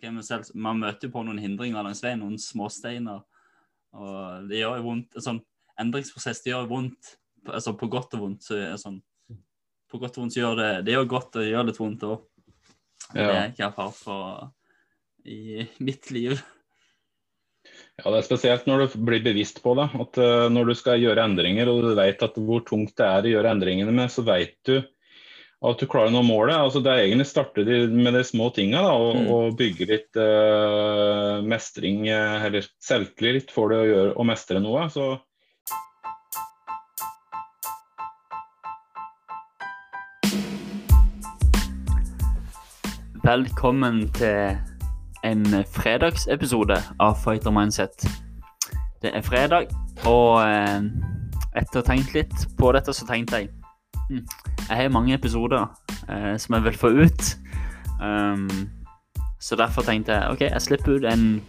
Ok, men selv, Man møter jo på noen hindringer langs veien, noen småsteiner. Og det gjør jo vondt. En sånn endringsprosess det gjør vondt. Altså på godt og vondt. så sånn, På godt og vondt så gjør det det gjør godt og det gjør litt vondt òg. Det er ikke jeg erfart på i mitt liv. Ja, Det er spesielt når du blir bevisst på det. At eh, Når du skal gjøre endringer og du vet at hvor tungt det er å gjøre endringene med, så vet du at du klarer å nå målet. Altså, det er egentlig starte med de små tinga da, og, Mm. og bygge litt uh, mestring, eh, eller selvtillit for det å gjøre å mestre noe. Så Velkommen til en fredagsepisode av Fighter Mindset. Det er fredag, og eh, etter å ha tenkt litt på dette, så tenkte jeg hm, Jeg har mange episoder eh, som jeg vil få ut. Um, så derfor tenkte jeg OK, jeg slipper ut en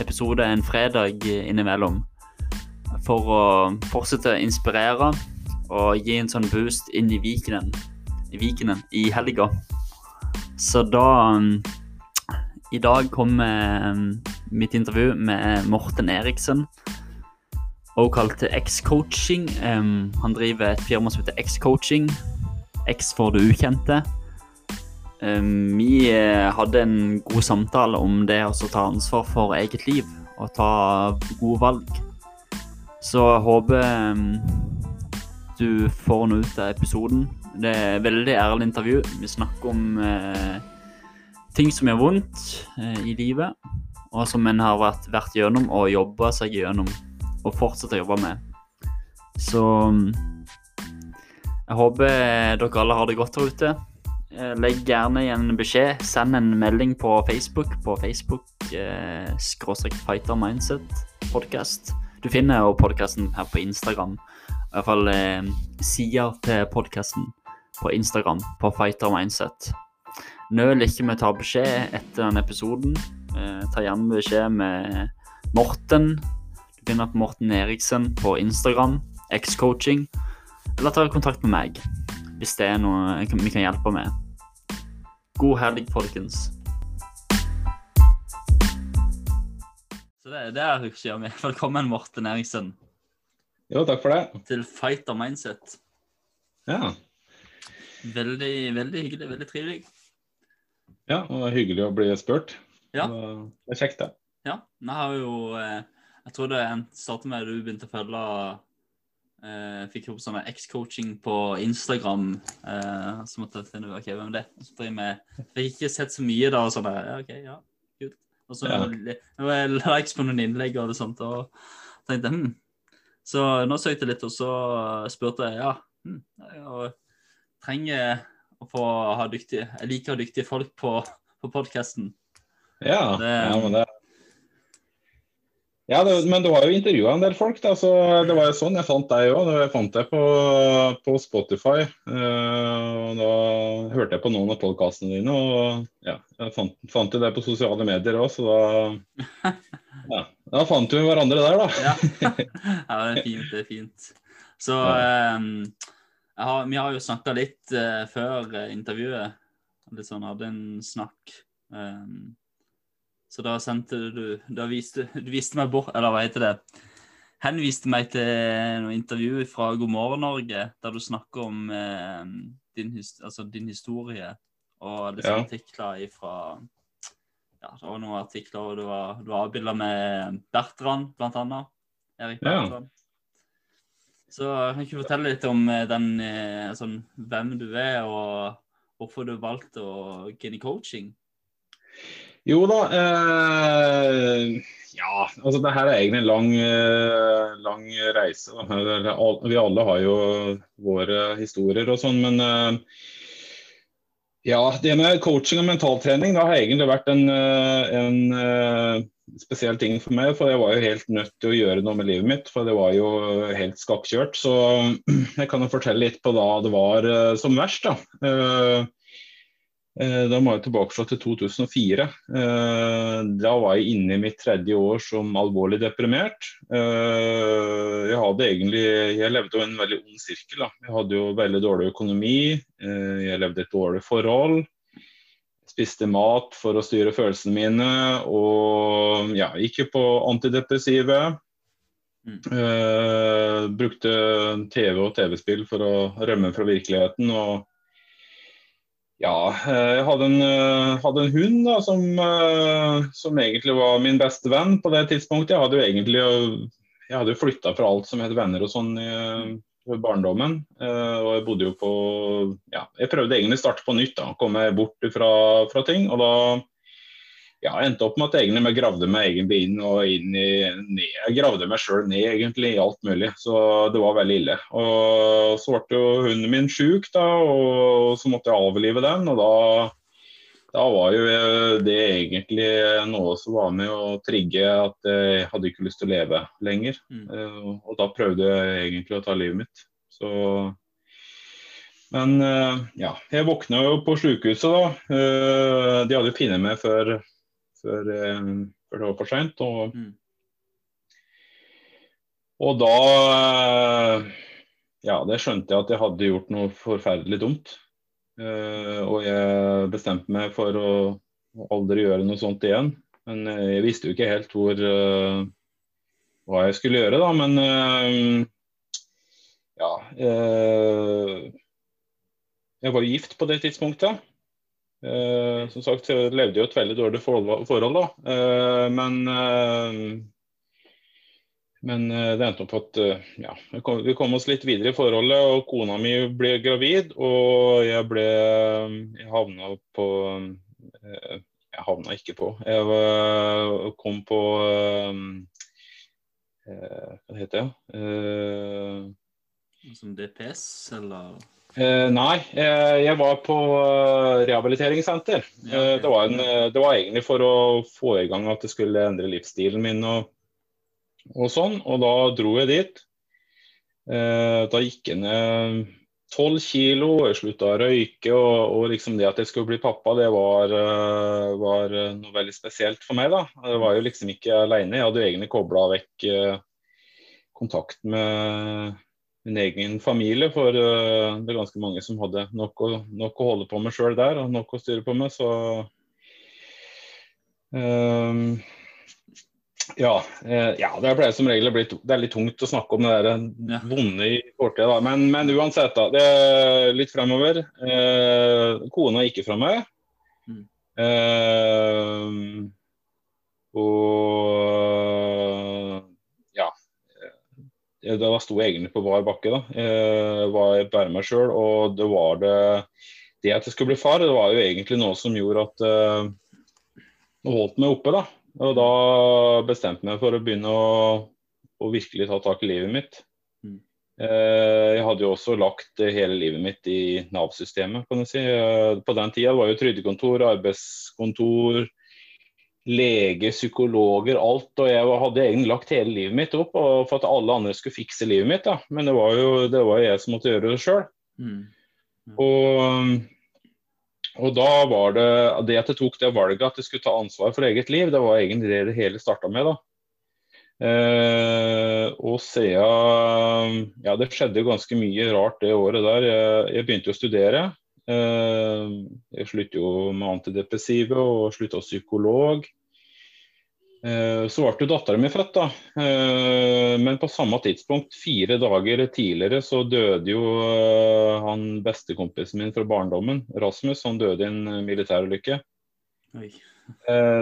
episode en fredag innimellom. For å fortsette å inspirere og gi en sånn boost inn i Vikenen I vikenen, i helga. Så da um, I dag kommer um, mitt intervju med Morten Eriksen. Også kalt X-coaching. Um, han driver et firma som heter X-coaching. X for det ukjente. Um, vi eh, hadde en god samtale om det å ta ansvar for eget liv og ta gode valg. Så jeg håper um, du får noe ut av episoden. Det er et veldig ærlig intervju. Vi snakker om uh, ting som gjør vondt uh, i livet, og som en har vært, vært gjennom og jobba seg gjennom, og fortsette å jobbe med. Så mm, jeg håper dere alle har det godt der ute. Eh, Legg gjerne igjen en beskjed. Send en melding på Facebook på Facebook eh, Fighter Mindset podcast. Du finner jo podkasten her på Instagram. I hvert fall eh, sida til podkasten på Instagram på Fighter Mindset. Nøl ikke med å ta beskjed etter den episoden. Eh, ta gjerne beskjed med Morten. Finner på Morten Eriksen på Instagram, X-coaching. Eller ta kontakt med meg hvis det er noe vi kan hjelpe med. God helg, folkens. Så det, det er hyggelig av meg. Velkommen, Morten Eriksen, jo, takk for det. til Fighter Mindset. Ja, Veldig, veldig hyggelig, veldig trivelig. ja og det hyggelig å bli spurt. Ja. Det er kjekt, det. Ja, vi har jo eh, Jeg tror det startet med at du begynte å følge eh, Fikk opp sånne X-coaching på Instagram. Eh, så måtte jeg finne ut ok, hvem er det med Fikk ikke sett så mye da, og sånn. Ja, OK, ja, kult. Og så Ja. likes på noen innlegg og det sånt, og tenkte hm. Så nå søkte jeg litt, og så spurte jeg ja, hm, jeg trenger å få ha dyktige Jeg liker dyktige folk på, på podkasten. Ja, Det- ja men det ja, det, men du har jo intervjua en del folk, da, så det var jo sånn jeg fant deg òg. Jeg fant deg på, på Spotify. Uh, og Da hørte jeg på noen av podkastene dine, og ja, jeg fant, fant jo deg på sosiale medier òg, så da ja, Da fant vi hverandre der, da. Ja. ja, det er fint. Det er fint. Så um, har, vi har jo snakka litt uh, før eh, intervjuet. Litt sånn, hadde en snakk. Ehm, så da sendte du Da viste du viste meg bort Eller hva heter det? Henviste meg til noe intervju fra God morgen Norge, der du snakker om eh, din, altså din historie og det sånne Ja. artikler ifra Ja, det var noen artikler, og du var, du var avbilda med Bertrand, blant annet. Erik Ja. Bertrand. Så kan ikke du fortelle litt om eh, den, sånn, hvem du er, og hvorfor du valgte å gå inn i coaching? Jo da. Eh, ja, altså det her er egentlig en lang, eh, lang reise. Vi alle har jo våre historier og sånn, men eh, ja, det med coaching og mentaltrening det har egentlig vært en, eh, en eh, spesiell ting for meg. For jeg var jo helt nødt til å gjøre noe med livet mitt, for det var jo helt skakkjørt. Så jeg kan jo fortelle litt på da det var som verst. da. Da må jeg tilbake til 2004. Eh, Da var jeg inne i mitt tredje år som alvorlig deprimert. Eh, Jeg hadde egentlig, jeg levde jo en veldig ond sirkel. da. Jeg hadde jo veldig dårlig økonomi. eh, Jeg levde et dårlig forhold. Spiste mat for å styre følelsene mine. Og ja, gikk jo på antidepressive. Mm. Brukte TV og TV-spill for å rømme fra virkeligheten. og ja, eh, jeg hadde en, eh, hadde en hund da, som, eh, som, egentlig var min beste venn på det tidspunktet. Jeg hadde jo egentlig jeg hadde flytta fra alt som het venner og sånn i, barndommen. Og jeg bodde jo på Ja, jeg prøvde egentlig å starte på nytt, da. Komme bort fra, fra ting. Og da ja, endte opp med at jeg egentlig gravde meg egentlig inn og inn i ned. Jeg gravde meg sjøl ned egentlig i alt mulig, så det var veldig ille. Og Så ble jo hunden min sjuk, da, og så måtte jeg avlive den. og da, da var jo det egentlig noe som var med å trigge at jeg hadde ikke lyst til å leve lenger. Mm. Uh, og da prøvde jeg egentlig å ta livet mitt. Så men uh, ja, jeg våkna jo på sykehuset da. Uh, de hadde funnet meg før før, eh, før det var for seint. Og, Mm. og da eh, Ja, det skjønte jeg at jeg hadde gjort noe forferdelig dumt. Uh, og jeg bestemte meg for å aldri gjøre noe sånt igjen. Men jeg visste jo ikke helt hvor hva jeg skulle gjøre, da. Men ja Jeg var gift på det tidspunktet. Uh, som sagt jeg levde jo et veldig dårlig forhold, da. Eh, men eh, men det endte opp at ja, vi kom, vi kom, oss litt videre i forholdet, og kona mi ble gravid. Og jeg ble Jeg havna på Jeg havna ikke på. Jeg kom på Hva heter det? Som DPS, eller? Eh, nei, eh, jeg var på uh, rehabiliteringssenter. Ja, okay. det, var en, det, var egentlig for å få i gang at det skulle endre livsstilen min og, og sånn. Og da dro jeg dit. da gikk jeg ned tolv kilo, jeg slutta å røyke. Og, og, liksom det at jeg skulle bli pappa, det var, var, noe veldig spesielt for meg. da. Jeg var jo liksom ikke aleine. Jeg hadde jo egentlig kobla vekk kontakt med min egen familie. For uh, det er ganske mange som hadde nok å, nok å holde på med sjøl der, og nok å styre på med. Så um, ja, uh, ja, det ble som regel Det er litt tungt å snakke om det der ja. vonde i fortida, men, men, uansett, da. Det er litt fremover. Uh, kona gikk fra meg. Mm. og da sto jeg egentlig på bar bakke. da, jeg var bare meg sjøl. Og det var det Det at jeg skulle bli far, det var jo egentlig noe som gjorde at uh, det holdt meg oppe. da, Og da bestemte jeg meg for å begynne å, å virkelig ta tak i livet mitt. Mm. Uh, jeg hadde jo også lagt hele livet mitt i Nav-systemet, kan du si. På den tida var jo trygdekontor, arbeidskontor, lege, psykologer, alt. Og jeg hadde egentlig lagt hele livet mitt opp for at alle andre skulle fikse livet mitt. Da. Men det var jo det var jeg som måtte gjøre det sjøl. Mm. Mm. Og, og, da var det det at jeg tok det valget at jeg skulle ta ansvar for eget liv, det var egentlig det det hele starta med. da. Eh, og siden Ja, det skjedde ganske mye rart det året der. Jeg, jeg begynte å studere. Eh, jeg sluttet jo med antidepressive og slutta hos psykolog. Eh, så ble dattera mi født, da. Eh, men på samme tidspunkt, fire dager tidligere, så døde jo han bestekompisen min fra barndommen, Rasmus. Han døde i en militærulykke.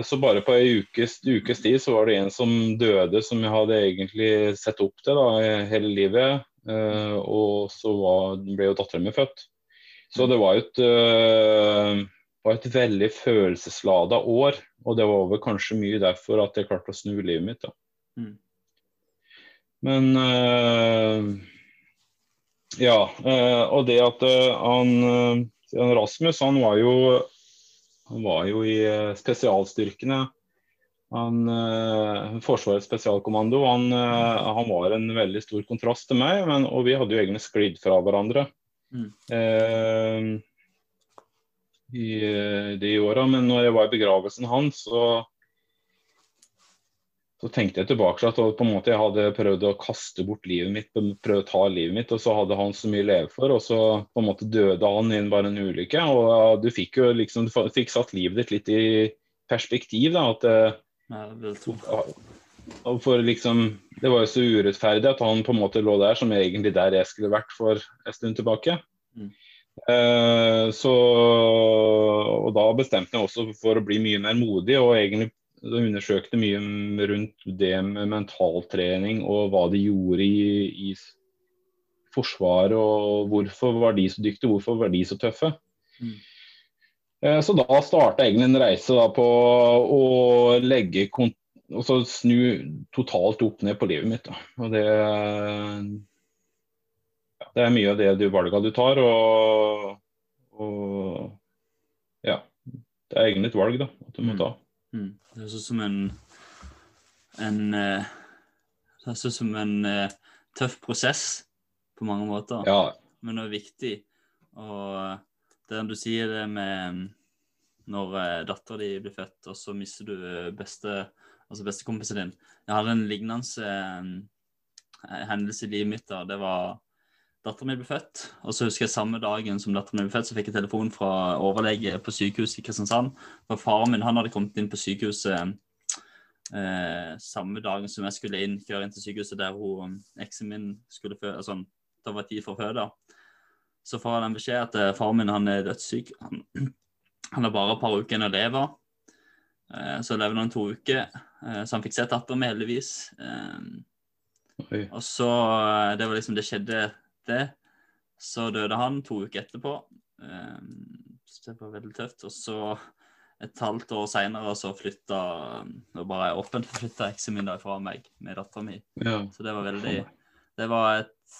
Så bare på ei ukes, ukes, tid så var det en som døde som jeg hadde egentlig sett opp til da, hele livet. Og så var, ble jo dattera mi født. Så det var et, uh, var et veldig følelseslada år. Og det var vel kanskje mye derfor at jeg klarte å snu livet mitt. da. Mm. Men uh, Ja. Uh, og det at han, Rasmus, han var jo han var jo i spesialstyrkene. Han, Forsvarets spesialkommando. Han, han, var en veldig stor kontrast til meg, men, og vi hadde jo egne sklidd fra hverandre. Mm. Eh, i de åra. Men når jeg var i begravelsen hans, så så tenkte jeg tilbake at på en måte jeg hadde prøvd å kaste bort livet mitt, prøvd å ta livet mitt, og så hadde han så mye å leve for, og så på en måte døde han i bare en ulykke. Og du fikk jo liksom du fikk satt livet ditt litt i perspektiv. da, at eh, ja, for liksom, Det var jo så urettferdig at han på en måte lå der, som egentlig der jeg skulle vært for en stund tilbake. Mm. Eh, så, og Da bestemte jeg også for å bli mye mer modig og egentlig undersøkte mye rundt det med mentaltrening og hva de gjorde i, i Forsvaret, og hvorfor var de så dyktige, hvorfor var de så tøffe. Mm. Eh, så da starta egentlig en reise på å legge og så snu totalt opp ned på livet mitt. Da. Og det, det er mye av det du valga du tar. Og, og, ja, det er egentlig et valg da, at du må mm. ta. Mm. Det er sånn som en, en uh, Det er sånn som en uh, tøff prosess på mange måter, ja. men det er viktig. Og det du sier det med når uh, dattera di blir født, og så mister du beste, altså bestekompisen din. Jeg hadde en lignende uh, hendelse i livet mitt. da, Det var datteren min ble født. Og så husker jeg samme dagen som datteren min ble født, så fikk jeg telefon fra overlege på sykehuset i Kristiansand. For faren min han hadde kommet inn på sykehuset eh, samme dagen som jeg skulle inn, kjøre inn til sykehuset der hun, eksen min skulle føde. Altså, det var tid for å føde. Så får jeg den beskjed at eh, faren min han er dødssyk. Han, han har bare et par uker igjen å leve. Eh, så levde han to uker, eh, så han fikk se datteren med, heldigvis. Eh, og så Det var liksom Det skjedde det. Så døde han to uker etterpå. Så det var veldig tøft. Og så et halvt år seinere så flytta Nå bare er åpent flytta eksen min da fra meg med dattera mi. Ja. Så det var veldig Det var et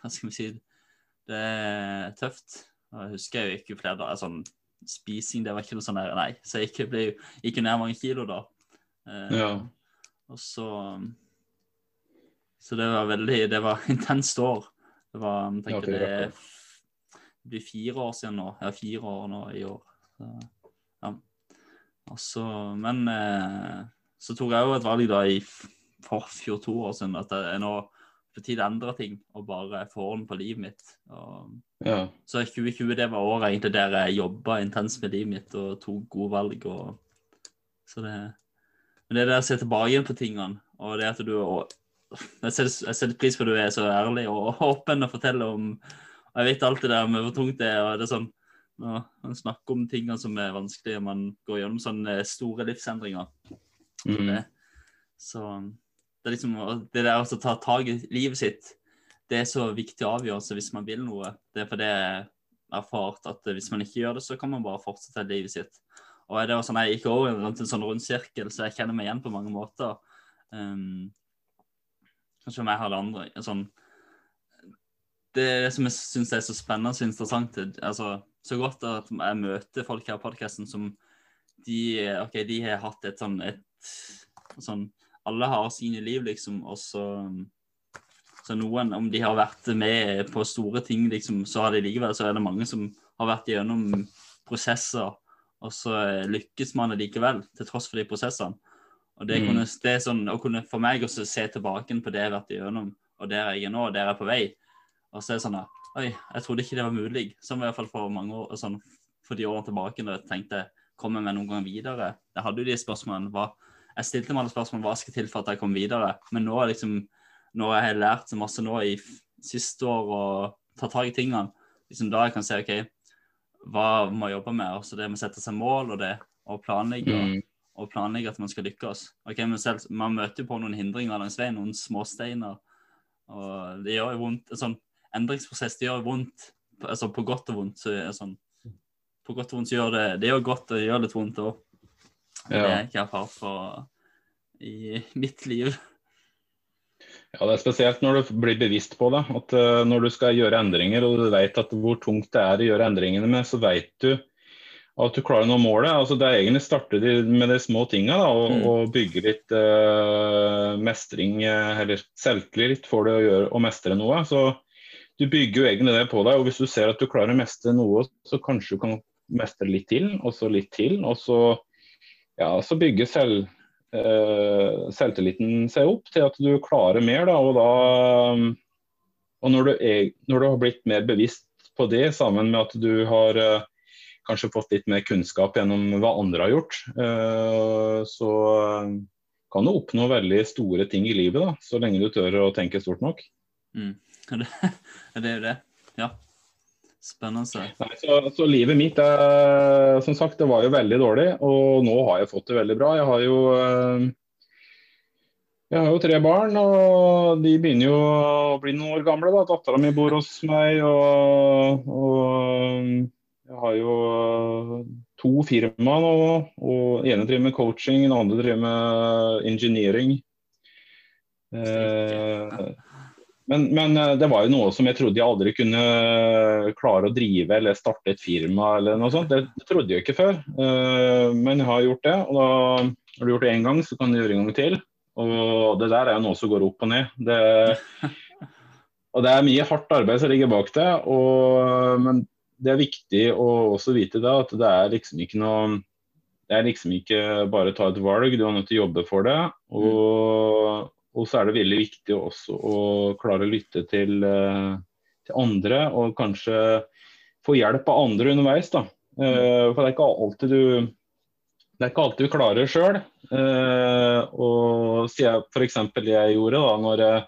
Hva skal vi si Det er tøft. Jeg husker jeg gikk jo flere dager sånn Spising, det var ikke noe sånn der, nei. Så jeg gikk, ble, gikk ned mange kilo da. Uh, ja. Og så Så det var veldig Det var intenst år. Det var jeg tenker ja, det, det blir fire år siden nå. Ja, fire år nå i år. Så, ja. Altså, men eh, så tok jeg jo et valg da i forfjor to år siden at det er nå på tide å endre ting og bare få orden på livet mitt. Og, ja. Så 2020 det var året egentlig der jeg jobba intenst med livet mitt og tok gode valg. Og, så det, men det er det å se tilbake igjen på tingene, og det at du jeg setter, pris på at du er så ærlig og åpen og forteller om og Jeg vet alt det der med hvor tungt det er. og det er sånn, når Man snakker om tingene som er vanskelige, man går gjennom sånne store livsendringer. Mm. Det, så det liksom det der å ta tak i livet sitt, det er så viktig avgjørelse hvis man vil noe. Det er fordi jeg har erfart at hvis man ikke gjør det, så kan man bare fortsette livet sitt. Og det var sånn, Jeg gikk over i en sånn rund sirkel, så jeg kjenner meg igjen på mange måter. Um, Kanskje om jeg har det andre. Sånn, det er det som jeg syns er så spennende og interessant. Altså, så godt at jeg møter folk her på podkasten som de, okay, de har hatt et sånn et, sånn, Alle har sine liv, liksom, og så så noen, om de har vært med på store ting, liksom, så har de likevel, så er det mange som har vært gjennom prosesser, og så lykkes man likevel, til tross for de prosessene. Og det, mm. kunne, det er sånn, å kunne for meg også se tilbake på det jeg har vært igjennom, og der jeg er nå, og der jeg er på vei. Og så er det sånn Oi, jeg trodde ikke det var mulig. Som i hvert fall for mange år, sånn, for de årene tilbake da jeg tenkte kommer jeg noen gang videre? Jeg hadde jo de spørsmålene. Hva, jeg stilte meg alle spørsmål hva skal til for at jeg kom videre. Men nå er liksom, når jeg har lært så masse nå i siste år og ta tak i tingene, liksom da jeg kan se OK, hva må jeg jobbe med? Også det med å sette seg mål og det, og planlegge. Mm og planlegge at man skal lykkes. Ok, men selv, Man møter jo på noen hindringer langs veien, noen småsteiner. Og det gjør jo vondt. En sånn endringsprosess det gjør vondt, altså på godt og vondt. så er sånn, På godt og vondt så gjør det det gjør godt og det gjør litt vondt òg. Det er ikke erfart på i mitt liv. Ja, Det er spesielt når du blir bevisst på det. at uh, Når du skal gjøre endringer og du vet at hvor tungt det er å gjøre endringene med, så vet du at du klarer å nå målet. altså Det er egentlig starte med de små tinga og, mm. og, bygge litt uh, mestring, eh, eller selvtillit for det å, gjøre, å mestre noe. så Du bygger jo egentlig det på deg. og Hvis du ser at du klarer å mestre noe, så kanskje du kan mestre litt til, og så litt til. Og så, ja, så bygger selv, eh, selvtilliten seg opp til at du klarer mer. Da, og, da, og når, du er, når du har blitt mer bevisst på det, sammen med at du har eh, kanskje fått litt mer kunnskap gjennom hva andre har gjort, eh, så kan du oppnå veldig store ting i livet, da, så lenge du tør å tenke stort nok. Mm. Det, det er jo det. Ja. Spennende. Nei, så, så, livet mitt er, som sagt, det var jo veldig dårlig, og nå har jeg fått det veldig bra. Jeg har jo eh, jeg har jo tre barn, og de begynner jo å bli noen år gamle. da. Dattera mi bor hos meg, og, og jeg har jo to firma nå. og ene driver med coaching, den andre driver med engineering. Eh, men, men, eh, det var jo noe som jeg trodde jeg aldri kunne klare å drive eller starte et firma eller noe sånt. Det, trodde jeg ikke før, uh, men jeg har gjort det. Og da har du gjort det én gang, så kan du gjøre en gang til. Og det der er jo noe som går opp og ned. Det, og det er mye hardt arbeid som ligger bak det. Og, men det er viktig å også vite da, at det er liksom ikke noe det er liksom ikke bare å ta et valg, du er nødt til å jobbe for det. Og, og så er det veldig viktig også å klare å lytte til, eh, til andre, og kanskje få hjelp av andre underveis. da. Uh, for det er ikke alltid du det er ikke alltid du klarer sjøl. Uh, og f.eks. jeg gjorde da når jeg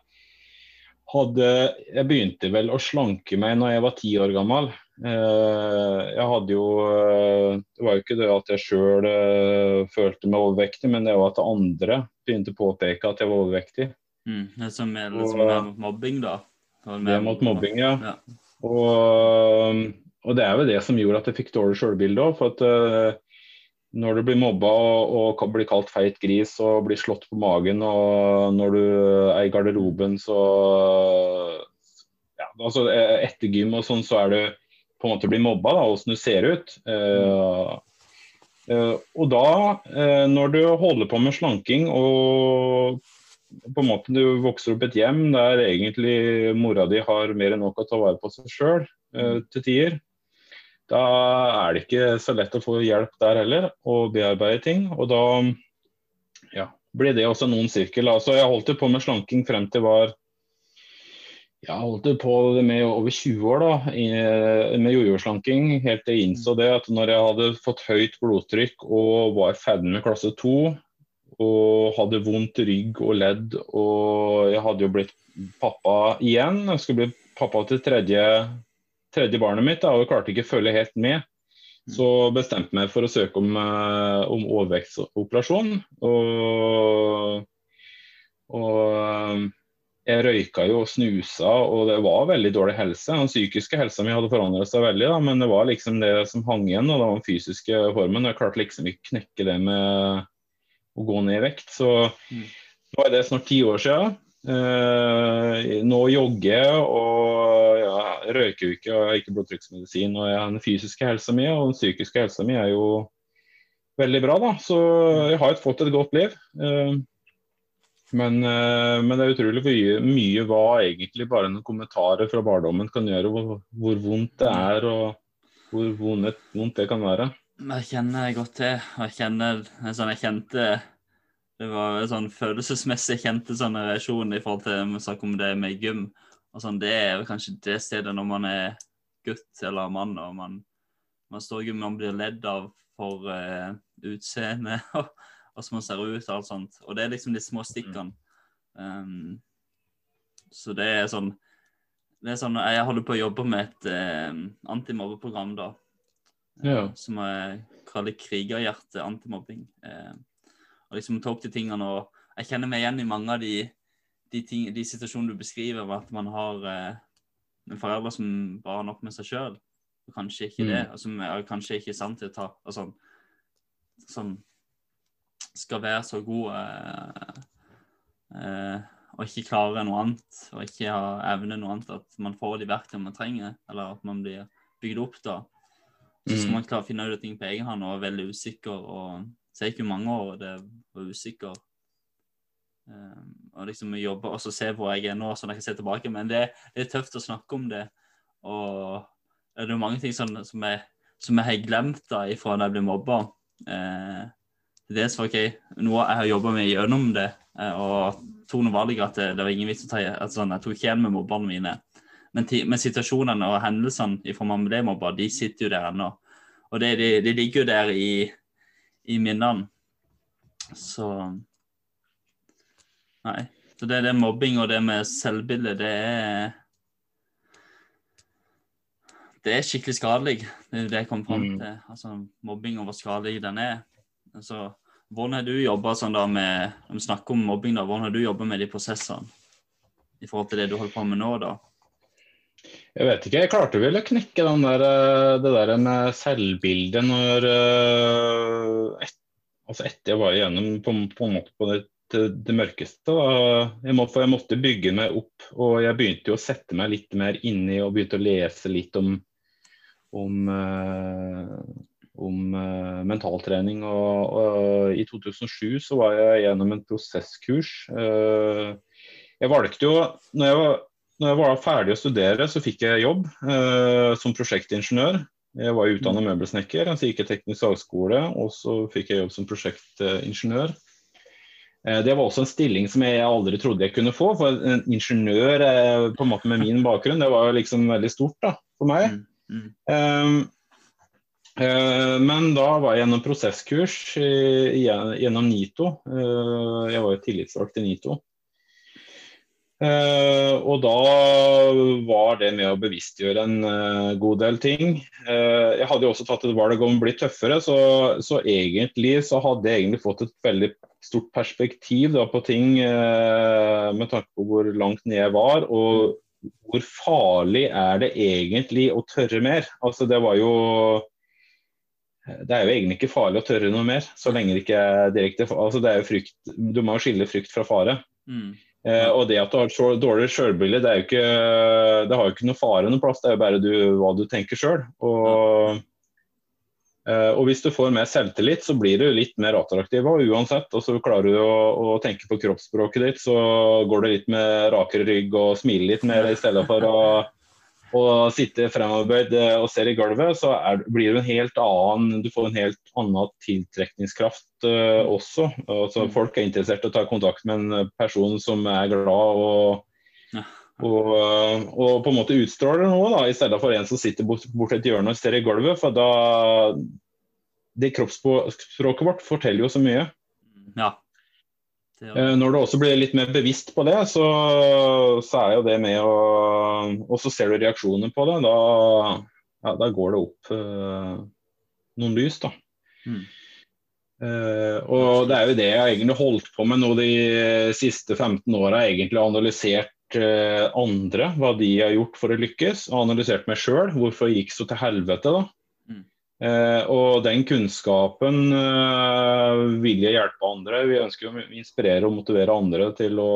hadde Jeg begynte vel å slanke meg når jeg var ti år gammel. Jeg hadde jo Det var jo ikke det at jeg sjøl følte meg overvektig, men det var at andre begynte å påpeke at jeg var overvektig. Mm, det som er liksom og, mot mobbing, da? Det er mot mobbing, ja. ja. Og, og, det er vel det som gjorde at jeg fikk dårlig sjølbilde òg. For at uh, når du blir mobba og, og blir kalt feit gris og blir slått på magen, og når du er i garderoben, så ja, altså Etter gym og sånn, så er du på en måte blir mobba, da, åssen du ser ut. Uh, Uh, og da, uh, når du holder på med slanking og på en måte du vokser opp et hjem der egentlig mora di har mer enn nok å ta vare på seg sjøl uh, til tider, da er det ikke så lett å få hjelp der heller, og bearbeide ting. Og da ja, blir det også noen sirkel. Altså, jeg holdt på med slanking frem til var jeg holdt på med over 20 år da, med jojo-slanking, helt til jeg innså det at når jeg hadde fått høyt blodtrykk og var ferdig med klasse 2 og hadde vondt rygg og ledd og jeg hadde jo blitt pappa igjen, jeg skulle bli pappa til tredje, tredje barnet mitt da, og jeg klarte ikke å følge helt med, så bestemte jeg meg for å søke om, eh, om overvektsoperasjon. Og, og jeg røyka jo og snusa, og det var veldig dårlig helse. Den psykiske helsa mi hadde forandret seg veldig, da, men det var liksom det som hang igjen, og det var den fysiske formen. Jeg klarte liksom ikke knekke det med å gå ned i vekt. Så mm. nå er det snart ti år siden. Eh, nå jogger jeg og ja, røyker jo ikke, og jeg har ikke blodtrykksmedisin. Og jeg, har den fysiske helsa mi og den psykiske helsa mi er jo veldig bra, da. Så jeg har fått et godt liv. Eh, men, eh, men, det er utrolig mye, mye hva egentlig bare noen kommentarer fra barndommen kan gjøre. Hvor, hvor vondt det er og hvor vondt, vondt, det kan være. Jeg kjenner godt til. Jeg kjenner sånn jeg kjente Det var sånn følelsesmessig kjente sånn reaksjon i forhold til snakk om det med gym. og sånn, Det er kanskje det stedet når man er gutt eller mann og man, man står i gym man blir ledd av for uh, utseende. hvordan man ser ut og alt sånt. Og det er liksom de små stikkene. Um, så det er sånn det er sånn, Jeg holder på å jobbe med et eh, antimobbeprogram da, ja. eh, som jeg kaller Krigerhjerte antimobbing. Eh, og liksom ta opp de tingene og Jeg kjenner meg igjen i mange av de, de, ting, de situasjonene du beskriver, med at man har eh, en forelder som bare nok med seg sjøl, og kanskje ikke mm. det, og som er kanskje ikke er sant til å ta og sånn, sånn skal være så god eh, eh, og ikke klare noe annet, og ikke ha evne noe annet, at man får de verktøyene man trenger, eller at man blir bygd opp da. Så skal mm. man klare å finne ut av ting på egen hånd og er veldig usikker. og Så er ikke mange år og det var usikker. Um, og liksom jobbe og så se hvor jeg er nå, sånn jeg kan se tilbake. Men det, det, er tøft å snakke om det. Og det er mange ting sånn, som, jeg, som jeg har glemt da ifra da jeg ble mobba. Eh, det som var gøy. Noe jeg har jobba med gjennom det, eh, og tok noen valg at det, det var ingen vits å ta altså, Jeg tok ikke igjen med mobberne mine. Men, men, situasjonene og hendelsene i form av mobba, de sitter jo der ennå. Og det, de, de, ligger jo der i, i minnene. Så Nei. Så det, det mobbing og det med selvbilde, det er Det er skikkelig skadelig. Det er det jeg kom fram mm. Altså, mobbing og hvor skadelig den er. Altså, hvordan har du jobba sånn med med de prosessene i forhold til det du holder på med nå? da? Jeg vet ikke. Jeg klarte vel å knekke der, eh, det der med selvbildet når eh, et, altså Etter jeg var igjennom på, på på det det, mørkeste. Jeg, må, jeg, måtte bygge meg opp, og jeg begynte jo å sette meg litt mer inni og begynte å lese litt om, om, uh, om uh, mentaltrening. Og, og, I 2007 så var jeg gjennom en prosesskurs. Uh, jeg valgte jo, når jeg, var, når jeg var ferdig å studere, så fikk jeg jobb som prosjektingeniør. Jeg var utdannet møbelsnekker, så gikk jeg teknisk fagskole, og så fikk jeg jobb som prosjektingeniør. Det var også en stilling som jeg aldri trodde jeg kunne få. For en ingeniør på en måte med min bakgrunn, det var liksom veldig stort da, for meg. Mm, mm. Um, uh, men da var jeg gjennom prosesskurs gjennom NITO. Uh, jeg var jo tillitsvalgt i NITO. Uh, og da var det med å bevisstgjøre en god del ting. Jeg hadde jo også tatt et valg om å bli tøffere, så, så, egentlig så hadde jeg egentlig fått et veldig stort perspektiv da, på ting med tanke på hvor langt ned jeg var. Og hvor farlig er det egentlig å tørre mer? Altså det var jo det er jo egentlig ikke farlig å tørre noe mer, så lenge det ikke er direkte altså det er jo frykt, Du må jo skille frykt fra fare. Mm. Eh, og det at du har et dårlig sjølbilde, det, det, har jo ikke noe fare noe plass, det er jo bare du, hva du tenker sjøl. Og, eh, og, hvis du får mer selvtillit, så blir du litt mer attraktiv og uansett. Og så klarer du å, å, tenke på kroppsspråket ditt, så går du litt med rakere rygg og smiler litt mer i stedet for å og sitter fremoverbøyd eh, og ser i gulvet, så er, blir du en helt annen Du får en helt annen tiltrekningskraft uh, også. Altså, mm. Folk er interessert i å ta kontakt med en person som er glad og, ja. og, og, på en måte utstråler noe, da, i stedet for en som sitter bort, bort et hjørne og ser i gulvet. For da Det kroppsspråket vårt forteller jo så mye. Ja, Eh, når du også blir litt mer bevisst på det, så, så er jo det med å Og så ser du reaksjoner på det, da, ja, da går det opp uh, noen lys, da. Mm. Uh, og det er jo det jeg egentlig holdt på med nå de siste 15 åra. Egentlig analysert uh, andre, hva de har gjort for å lykkes. Og analysert meg sjøl, hvorfor det gikk så til helvete, da. Eh, og den kunnskapen eh, vil jeg hjelpe andre. Vi ønsker å inspirere og motivere andre til å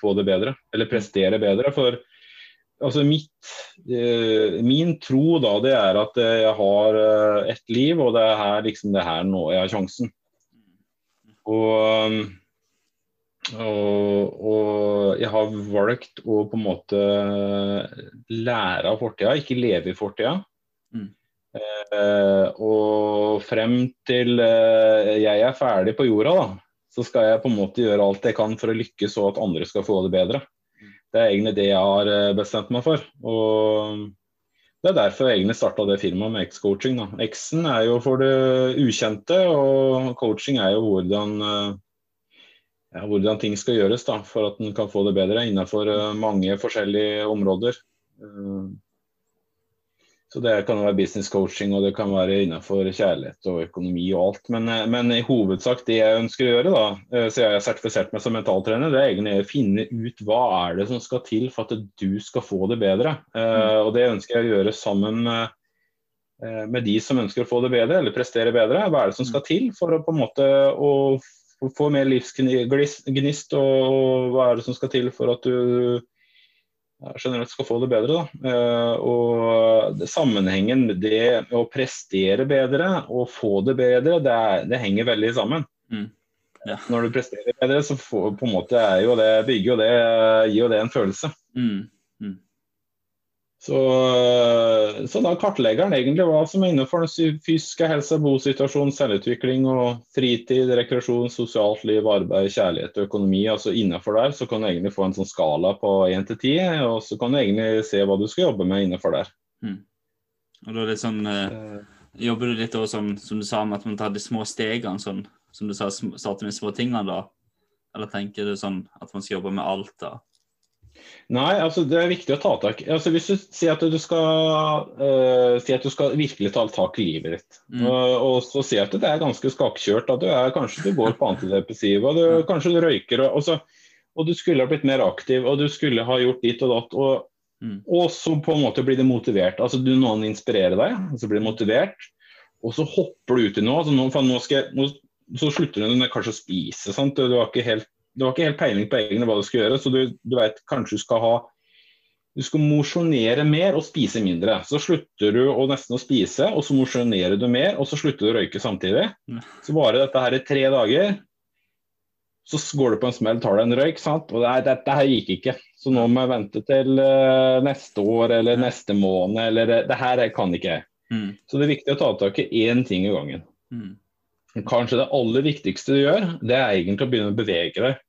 få det bedre, eller prestere bedre. For altså mitt, eh, min tro da, det er at jeg har eh, ett liv, og det er her, liksom det her nå jeg har sjansen. Og, og, og jeg har valgt å på en måte lære av fortida, ikke leve i fortida. Mm. Uh, og frem til uh, jeg er ferdig på jorda, da, så skal jeg på en måte gjøre alt jeg kan for å lykkes og at andre skal få det bedre. Det er egentlig det jeg har uh, bestemt meg for. Og det er derfor jeg egentlig starta det firmaet med X-coaching. X-en er jo for det ukjente, og coaching er jo hvordan, ja, hvordan ting skal gjøres da, for at en kan få det bedre innenfor mange forskjellige områder. Så Det kan være business coaching og det kan være innenfor kjærlighet og økonomi og alt. Men, eh, men, i hovedsak det jeg ønsker å gjøre, da, siden så jeg har sertifisert meg som mentaltrener, det er egentlig å finne ut hva er det som skal til for at du skal få det bedre. Eh, mm. Og Det ønsker jeg å gjøre sammen med, med de som ønsker å få det bedre eller prestere bedre. Hva er det som skal til for å på en måte å få mer livsgnist, og hva er det som skal til for at du generelt skal få det bedre. Da. Eh, og Sammenhengen med det å prestere bedre og få det bedre, det, er, det henger veldig sammen. Mm. Ja. Når du presterer bedre, så får, på en måte er jo det, bygger jo det, gir jo det en følelse. Mm. Så, så, da kartlegger han egentlig hva som er innenfor den fysiske helse, bosituasjon, selvutvikling og fritid, rekreasjon, sosialt liv, arbeid, kjærlighet og økonomi. altså Innenfor der så kan du egentlig få en sånn skala på 1 til 10, og så kan du egentlig se hva du skal jobbe med innenfor der. Mm. Og da er det sånn, eh, Jobber du litt også som, som du sa, med at man tar de små stegene, sånn, som du sa, starter med små tingene da? Eller tenker du sånn at man skal jobbe med alt da? Nei, altså det er viktig å ta tak altså Hvis du sier at du skal uh, si at du skal virkelig ta tak i livet ditt, mm. og, og, så sier at det er ganske skakkjørt, at du er, kanskje du går på antidepressiva, du, kanskje du røyker, og, og, så, og, du skulle ha blitt mer aktiv, og du skulle ha gjort ditt og datt, og, mm. og så på en måte blir det motivert. altså du, Noen inspirerer deg, så blir det motivert, og så hopper du ut i noe. altså nå, nå, skal, nå så slutter du kanskje å spise. Sant? Du har ikke helt du har ikke helt peiling på egne hva du skal gjøre, så du, du vet kanskje du skal ha du skal mosjonere mer og spise mindre. Så slutter du å nesten å spise, og så mosjonerer du mer, og så slutter du å røyke samtidig. Så varer dette her i tre dager, så går du på en smell, tar deg en røyk. sant? Og det, dette her gikk ikke. Så nå må jeg vente til uh, neste år eller neste måned, eller det her kan ikke jeg. Mm. Så det er viktig å ta tak i én ting i gangen. Mm. Kanskje det aller viktigste du gjør, det er egentlig å begynne å bevege deg.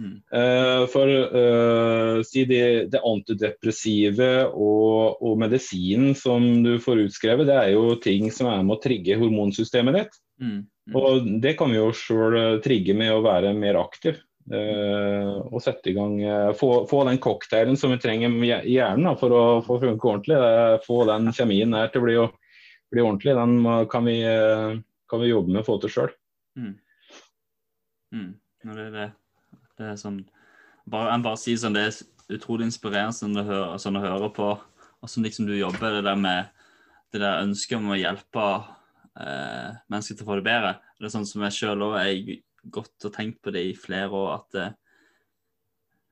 Mm. Uh, for uh, si det, det, antidepressive og, og, medisinen som du får utskrevet, det er jo ting som er med å trigge hormonsystemet ditt. Mm. Mm. Og det kan vi jo sjøl eh, trigge med å være mer aktiv. Uh, og sette i gang få, få, den cocktailen som vi trenger i hjernen for å få funke ordentlig. få den kjemien her til å bli, bli ordentlig. Den kan vi kan vi jobbe med å få til sjøl. Mm. Mm. Det, det, det, er sånn bare, Jeg bare sier sånn, det er utrolig inspirerende sånn å høre, sånn å høre på hvordan liksom du jobber det der med det der ønsket om å hjelpe eh, mennesker til å få det bedre. Det er sånn som jeg sjøl òg har gått og tenkt på det i flere år, at eh,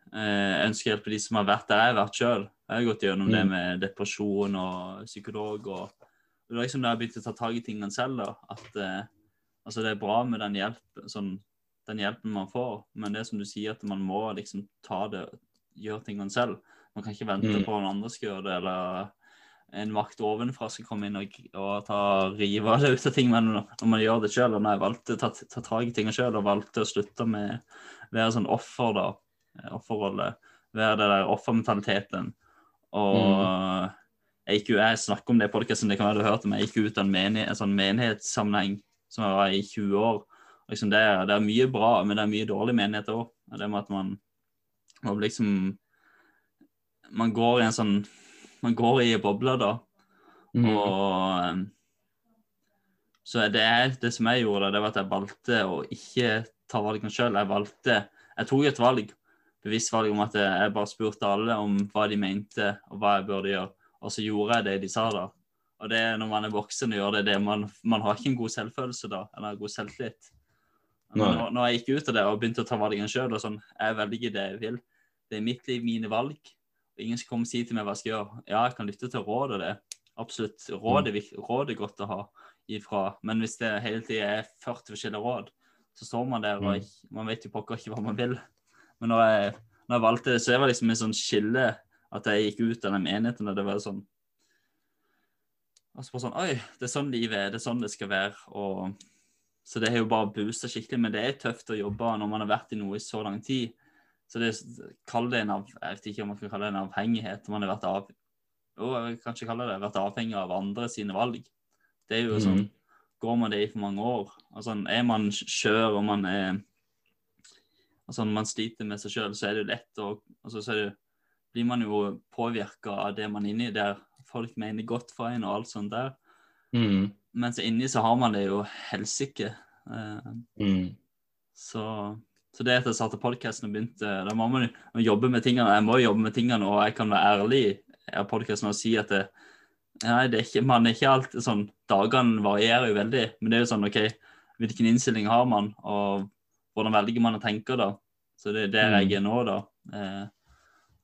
jeg ønsker å hjelpe de som har vært der jeg har vært sjøl. Jeg har gått gjennom mm. det med depresjon og psykolog og det er liksom da jeg begynte å ta tak i tingene selv. da, at eh, altså Det er bra med den, hjelpen, sånn, den, hjelpen man får, men det som du sier, at man må liksom ta det, gjøre tingene selv. Man kan ikke vente mm. på noen andre skal gjøre det, eller en makt ovenfra skal komme inn og, og ta, rive det ut av ting. Men når man gjør det selv, og når jeg valgte å ta, ta tak i tingene selv og valgte å slutte med å være sånn offer, da, eh, offerrolle, være det der offermentaliteten og mm jeg gikk jo, jeg snakker om det i podkasten, det kan være du har hørt om, jeg gikk ut av en, menighet, en sånn menighetssammenheng som jeg var i 20 år. Liksom det, er, det, er mye bra, men det er mye dårlig menighet òg. Det med at man, man liksom Man går i en sånn Man går i bobler, da. Mm. Og Så det, det som jeg gjorde, det var at jeg valgte å ikke ta valgene sjøl. Jeg valgte Jeg tok et valg, bevisst valg om at jeg bare spurte alle om hva de mente, og hva jeg burde gjøre. Og så gjorde jeg det de sa da. Og det når man er voksen og gjør det, det man, man har ikke en god selvfølelse da, eller god selvtillit. Når, når, jeg gikk ut av det og begynte å ta valgene sjøl, og sånn, jeg velger det jeg vil. Det er mitt liv, mine valg. Og ingen skal komme og si til meg hva jeg skal gjøre. Ja, jeg kan lytte til råd og det. Absolutt. Råd er, råd er godt å ha ifra. Men hvis det hele tida er 40 forskjellige råd, så står man der og mm. man vet jo pokker ikke hva man vil. Men når jeg, når jeg valgte det, så er det liksom en sånn skille at jeg gikk ut av den menigheten, og det var sånn Altså bare sånn Oi, det er sånn livet er, det er sånn det skal være. og Så det har jo bare boosta skikkelig. Men det er tøft å jobbe når man har vært i noe i så lang tid. Så det kall det en av, Jeg vet ikke om man kan kalle det en avhengighet. Man har vært av, jo, jeg kan ikke kalle det vært avhengig av andre sine valg. Det er jo sånn mm. Går man det i for mange år? Altså, er man skjør og man er altså, Når man sliter med seg sjøl, så er det jo lett å altså, så er det blir man jo påvirka av det man er inni, der folk mener godt for en og alt sånt der. Mm. Mens inni så har man det jo helsike. Eh, mm. så, så, det at jeg satte podkasten og begynte Da må man jo jobbe med tingene. Jeg må jobbe med tingene, og jeg kan være ærlig i podkasten og si at det, nei, det er ikke, man er ikke alltid sånn Dagene varierer jo veldig, men det er jo sånn OK, hvilken innstilling har man, og hvordan velger man å tenke da? Så det er der jeg er nå, da. Eh,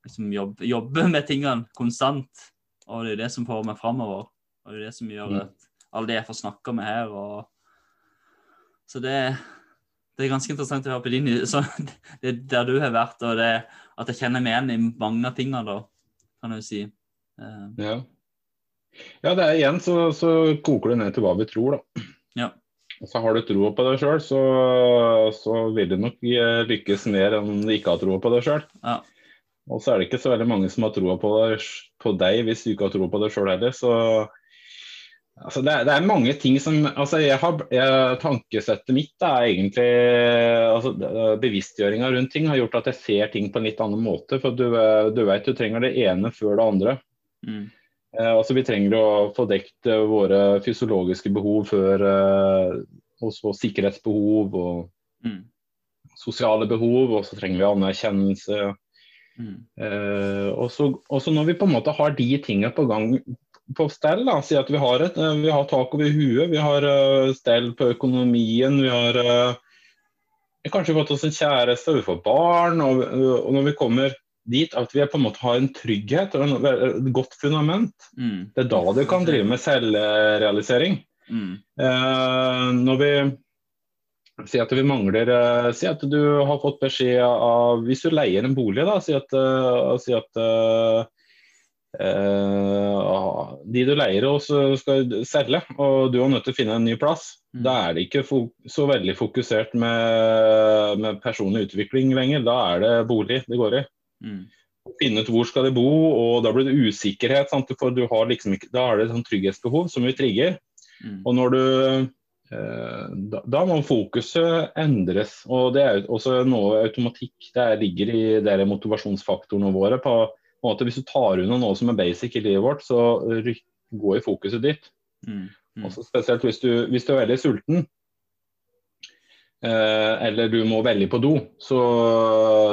liksom jobbe, jobbe med tingene konstant. Og det er det som får meg framover. Og det er det som gjør mm. at alle det jeg får snakka med her og Så det, det, er ganske interessant å høre på din så Det er der du har vært, og det at jeg kjenner meg igjen i mange av tingene, da, kan jeg si. Uh. Ja. ja, det er igjen så, så koker det ned til hva vi tror, da. Ja. Og så har du troa på deg sjøl, så, så vil du nok eh, lykkes mer enn du ikke har troa på deg sjøl. Ja. Og så er det ikke så veldig mange som har troa på, på deg hvis du ikke har troa på deg sjøl heller. Så altså, det, det er mange ting som altså, jeg har, jeg, Tankesettet mitt er egentlig altså, Bevisstgjøringa rundt ting har gjort at jeg ser ting på en litt annen måte. For du, du vet du trenger det ene før det andre. Mm. Eh, altså, vi trenger å få dekt eh, våre fysiologiske behov før eh, også sikkerhetsbehov og Mm. sosiale behov, og så trenger vi anerkjennelse. Mm. Eh, og, så, og så når vi på en måte har de tingene på gang på stell, da, si at vi har, et, eh, vi har tak over huet, vi har eh, stell på økonomien, vi har eh, kanskje fått oss en kjæreste, vi får barn, og, og når vi kommer dit at vi på en måte har en trygghet og et godt fundament, Mm. det er da du kan drive med selvrealisering. Mm. Eh, når vi Si at vi mangler eh, Si at du har fått beskjed av Hvis du leier en bolig, da, si at, uh, si at eh, eh, de du leier hos skal selge, og du er nødt til å finne en ny plass. Mm. Da er det ikke så veldig fokusert med, med personlig utvikling lenger. Da er det bolig det går i. Mm. Finne ut hvor skal de bo, og da blir det usikkerhet. Sant? For du har liksom ikke, da er det et sånn trygghetsbehov som vi trigger. Mm. Og når du uh, da, da må fokuset endres. Og det er også noe automatikk det ligger i de motivasjonsfaktorene våre. på, måte Hvis du tar unna noe som er basic i livet vårt, så går i fokuset ditt. Mm. Mm. Også spesielt hvis du, hvis du er veldig sulten. Eh, eller du må veldig på do, så,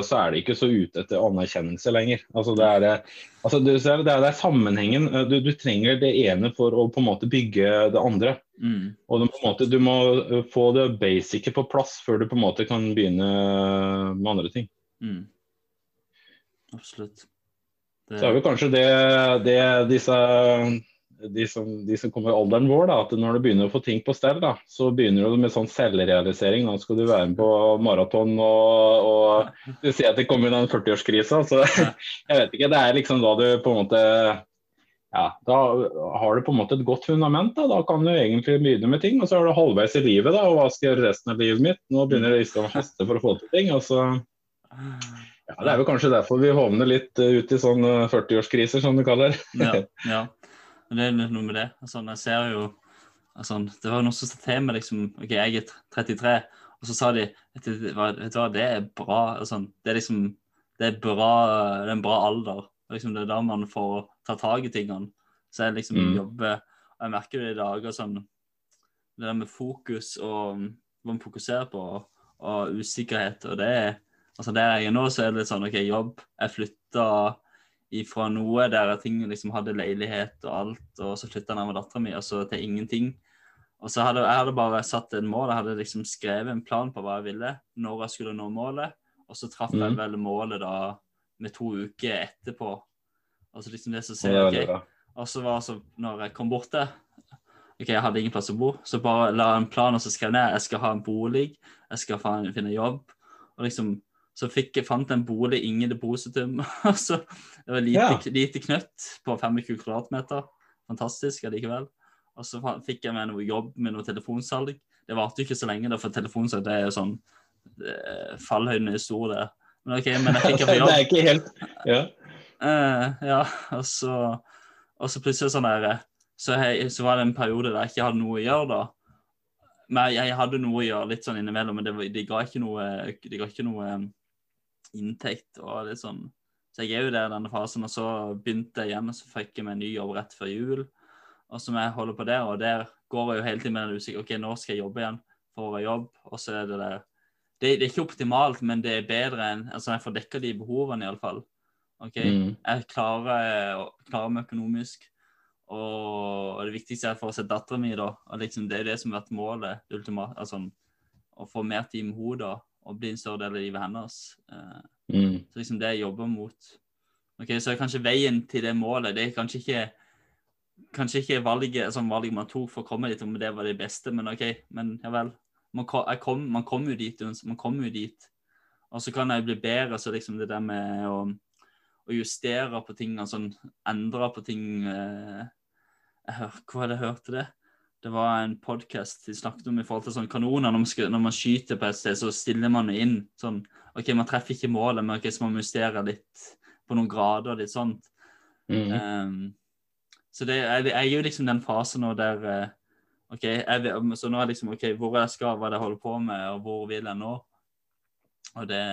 så er det ikke så ute etter anerkjennelse lenger. Altså det, er, altså det, er, det er sammenhengen. Du, du trenger det ene for å på en måte bygge det andre. Mm. Og du, på en måte, du må eh, få det basice på plass før du på en måte kan begynne med andre ting. Mm. Absolutt. Så er vel kanskje det, det disse de som, de som kommer i alderen vår, da, at når du begynner å få ting på stell, da, så begynner du med sånn selvrealisering. Nå skal du være med på maraton og, og du sier at det kommer den 40-årskrisa. Så jeg vet ikke. Det er liksom da du på en måte ja, Da har du på en måte et godt fundament. Da, da kan du egentlig begynne med ting. Og så er du halvveis i livet, da, og hva skal jeg gjøre resten av livet mitt? Nå begynner det liksom å haste for å få til ting. og så ja, Det er jo kanskje derfor vi hovner litt eh, ut i sånn eh, 40-årskriser, som du kaller ja, ja. Det er noe med det. Altså, jeg ser jo altså, Det var noen som sa til meg liksom OK, jeg er 33, og så sa de Vet du hva, vet du hva det er bra. Altså, det er liksom Det er bra Det er en bra alder. Liksom, det er da man får ta tak i tingene. Så jeg liksom Mm. jobber og Jeg merker det i dager sånn Det der med fokus og hva man fokuserer på, og usikkerhet, og det er Altså der jeg er nå, så er det litt sånn OK, jobb. Jeg flytta ifra noe der ting liksom hadde leilighet og alt, og så flytta jeg nærmere med dattera mi, og så til ingenting. Og så hadde jeg hadde bare satt en mål, jeg hadde liksom skrevet en plan på hva jeg ville, når jeg skulle nå målet, og så traff jeg Mhm. vel målet da med to uker etterpå. Altså liksom det som ser det er OK. Og så var så, når jeg kom bort der OK, jeg hadde ingen plass å bo, så bare la en plan og så skrev jeg ned jeg skal ha en bolig, jeg skal finne jobb. Og liksom, så fikk fant en bolig, ingen depositum. så Det var lite, Ja. lite knøtt på 25 kvadratmeter. Fantastisk allikevel. Og så fikk jeg meg noe jobb med noe telefonsalg. Det varte ikke så lenge, da, for telefonsalg det er jo sånn eh, Fallhøyden er stor, det. Men OK, men jeg fikk jeg på det jobb. er ikke helt Ja. Uh, ja, og så, og så plutselig sånn der så, jeg, så var det en periode der jeg ikke hadde noe å gjøre, da. Men jeg, jeg hadde noe å gjøre litt sånn innimellom, men det, de ga ikke noe, de ga ikke noe um, inntekt. og litt sånn. Så jeg er jo der i denne fasen, og så begynte jeg igjen, og så fikk jeg meg en ny jobb rett før jul. Og så må jeg holde på der, og der går jeg jo hele tiden med den usikkerheten. OK, når skal jeg jobbe igjen? Får jeg jobb? Og så er det der det, det er ikke optimalt, men det er bedre enn Altså, jeg får dekka de behovene, iallfall. OK? Mm. Jeg klarer, klarer meg økonomisk. Og det viktigste er for å se dattera mi, da. Og liksom, det er det som har vært målet. Det ultima- altså, å få mer tid med henne da, og bli en større del av livet hennes. Eh, Mm. så liksom det jeg jobber mot. Ok, Så er kanskje veien til det målet Det er kanskje ikke kanskje ikke valget, sånn valget man tok for å komme dit, om det var det beste, men OK. Men ja vel. Man, kom, man kommer jo dit. Man kommer jo dit. Og så kan jeg bli bedre, så liksom det der med å, å å justere på ting, altså endre på ting eh, jeg hør, Hva var det jeg hørte det? Det var en podkast de snakket om i forhold til sånn kanoner. Når man, skal, når man skyter på et sted, så stiller man inn sånn OK, man treffer ikke målet, men okay, så må man justere litt på noen grader og litt sånt. Mm. Um, så det, jeg, jeg er jo liksom den fasen nå der uh, OK, jeg, så nå er liksom OK, hvor jeg skal, hva er det jeg holder på med, og hvor vil jeg nå? Og det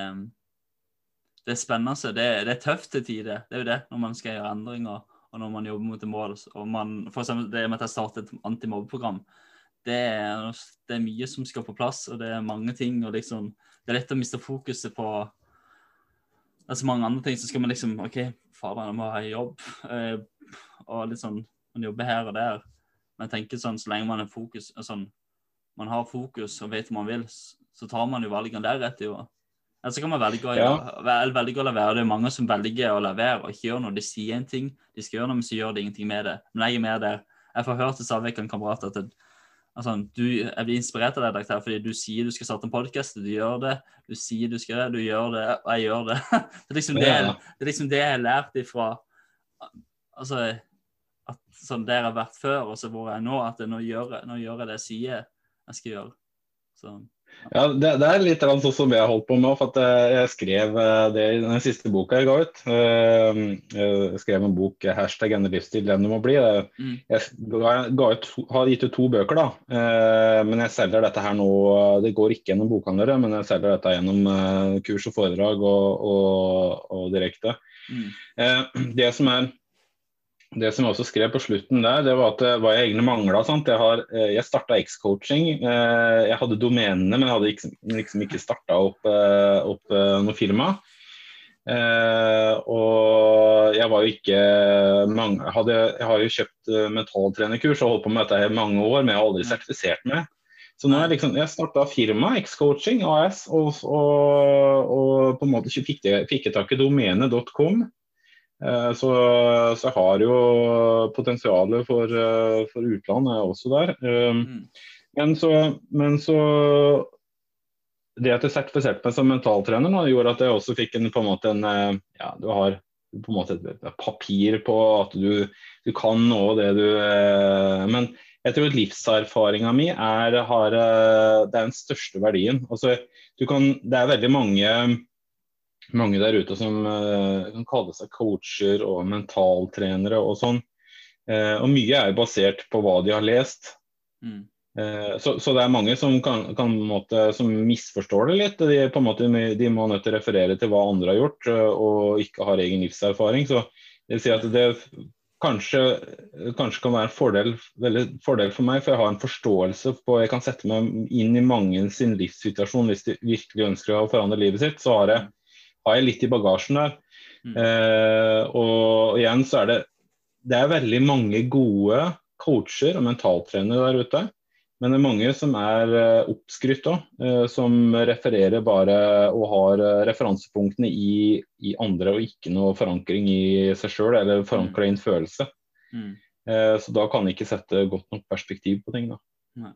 Det er spennende. Det, det er tøft til tider. Det er jo det, når man skal gjøre endringer, og når man jobber mot et mål. Og man, for eksempel det med at jeg startet et antimobbeprogram. Det er, det er mye som skal på plass, og det er mange ting. og liksom, Det er lett å miste fokuset på det er så mange andre ting. Så skal man liksom OK, fader, jeg må ha jobb. Eh, og litt sånn Man jobber her og der. Men jeg tenker sånn, så lenge man har fokus sånn, man har fokus og vet hva man vil, så tar man jo valgene deretter. jo. Eller så kan man velge å, Ja. vel- velge å la være. Det er mange som velger å la være og ikke gjøre noe. De sier en ting, de skal gjøre noe, men så gjør de ingenting med det. Men jeg er mer der. Jeg får hørt til Savik en kamerat at altså, du, jeg blir inspirert av deg, fordi du sier du skal starte en podkast, du gjør det. Du sier du skal det, du gjør det, og jeg gjør det. Det er liksom det, det, er liksom det jeg har lært ifra altså, at sånn der jeg har vært før, og så hvor jeg er nå, at nå gjør jeg, nå gjør jeg det jeg sier jeg skal gjøre. Så, Ja, det, det er litt sånn som jeg har holdt på med. For at eh, jeg skrev eh, det i den siste boka jeg ga ut. Eh, Jeg skrev en bok 'Hashtag endre livsstil den du må bli'. Mm, Jeg ut, har gitt ut to bøker, da. Men jeg selger dette her nå Det går ikke gjennom bokhandlere, men jeg selger dette gjennom kurs og foredrag og, og, og direkte. mm, Det som er det som jeg også skrev på slutten der, det var at eh, hva jeg egentlig mangla. Jeg, har, eh, jeg starta X-coaching. eh, Jeg hadde domenene, men jeg hadde liksom, liksom ikke starta opp, opp noe firma. Og jeg var jo ikke mange, hadde, Jeg har jo kjøpt mentaltrenerkurs og holdt på med dette i mange år, men jeg har aldri sertifisert meg. Så nå er jeg liksom, jeg starta firma, X-coaching AS, og, og, og på en måte fikk, jeg- fikk jeg tak i domenet.com. Eh, Så, så har jo potensialet for, eh, for utland er også der. Eh, mm, Men så, men så Det at jeg sertifiserte meg som mentaltrener, nå, gjorde at jeg også fikk en, på en måte en Ja, du har på en måte et, papir på at du, du kan nå det du Men jeg tror livserfaringa mi er, har, det er den største verdien. Altså, du kan, det er veldig mange mange der ute som uh, kan kalle seg coacher og mentaltrenere og sånn. Uh, og mye er basert på hva de har lest. mm, Uh, så, så det er mange som, kan, kan, måte, som misforstår det litt. De, på en måte, de må nødt til å referere til hva andre har gjort, og ikke har egen livserfaring. Så det vil si at det kanskje, kanskje kan være en fordel, fordel for meg, for jeg har en forståelse på Jeg kan sette meg inn i mange sin livssituasjon hvis de virkelig ønsker å forandre livet sitt. Så har jeg, har jeg litt i bagasjen der. Mm. Eh, og igjen så er det Det er veldig mange gode coacher og mentaltrenere der ute. Men det er mange som er uh, oppskrytt òg, som refererer bare og har eh, referansepunktene i, i andre og ikke noe forankring i seg sjøl, eller forankra i en følelse. mm. Eh, så da kan de ikke sette godt nok perspektiv på ting. da. Nei.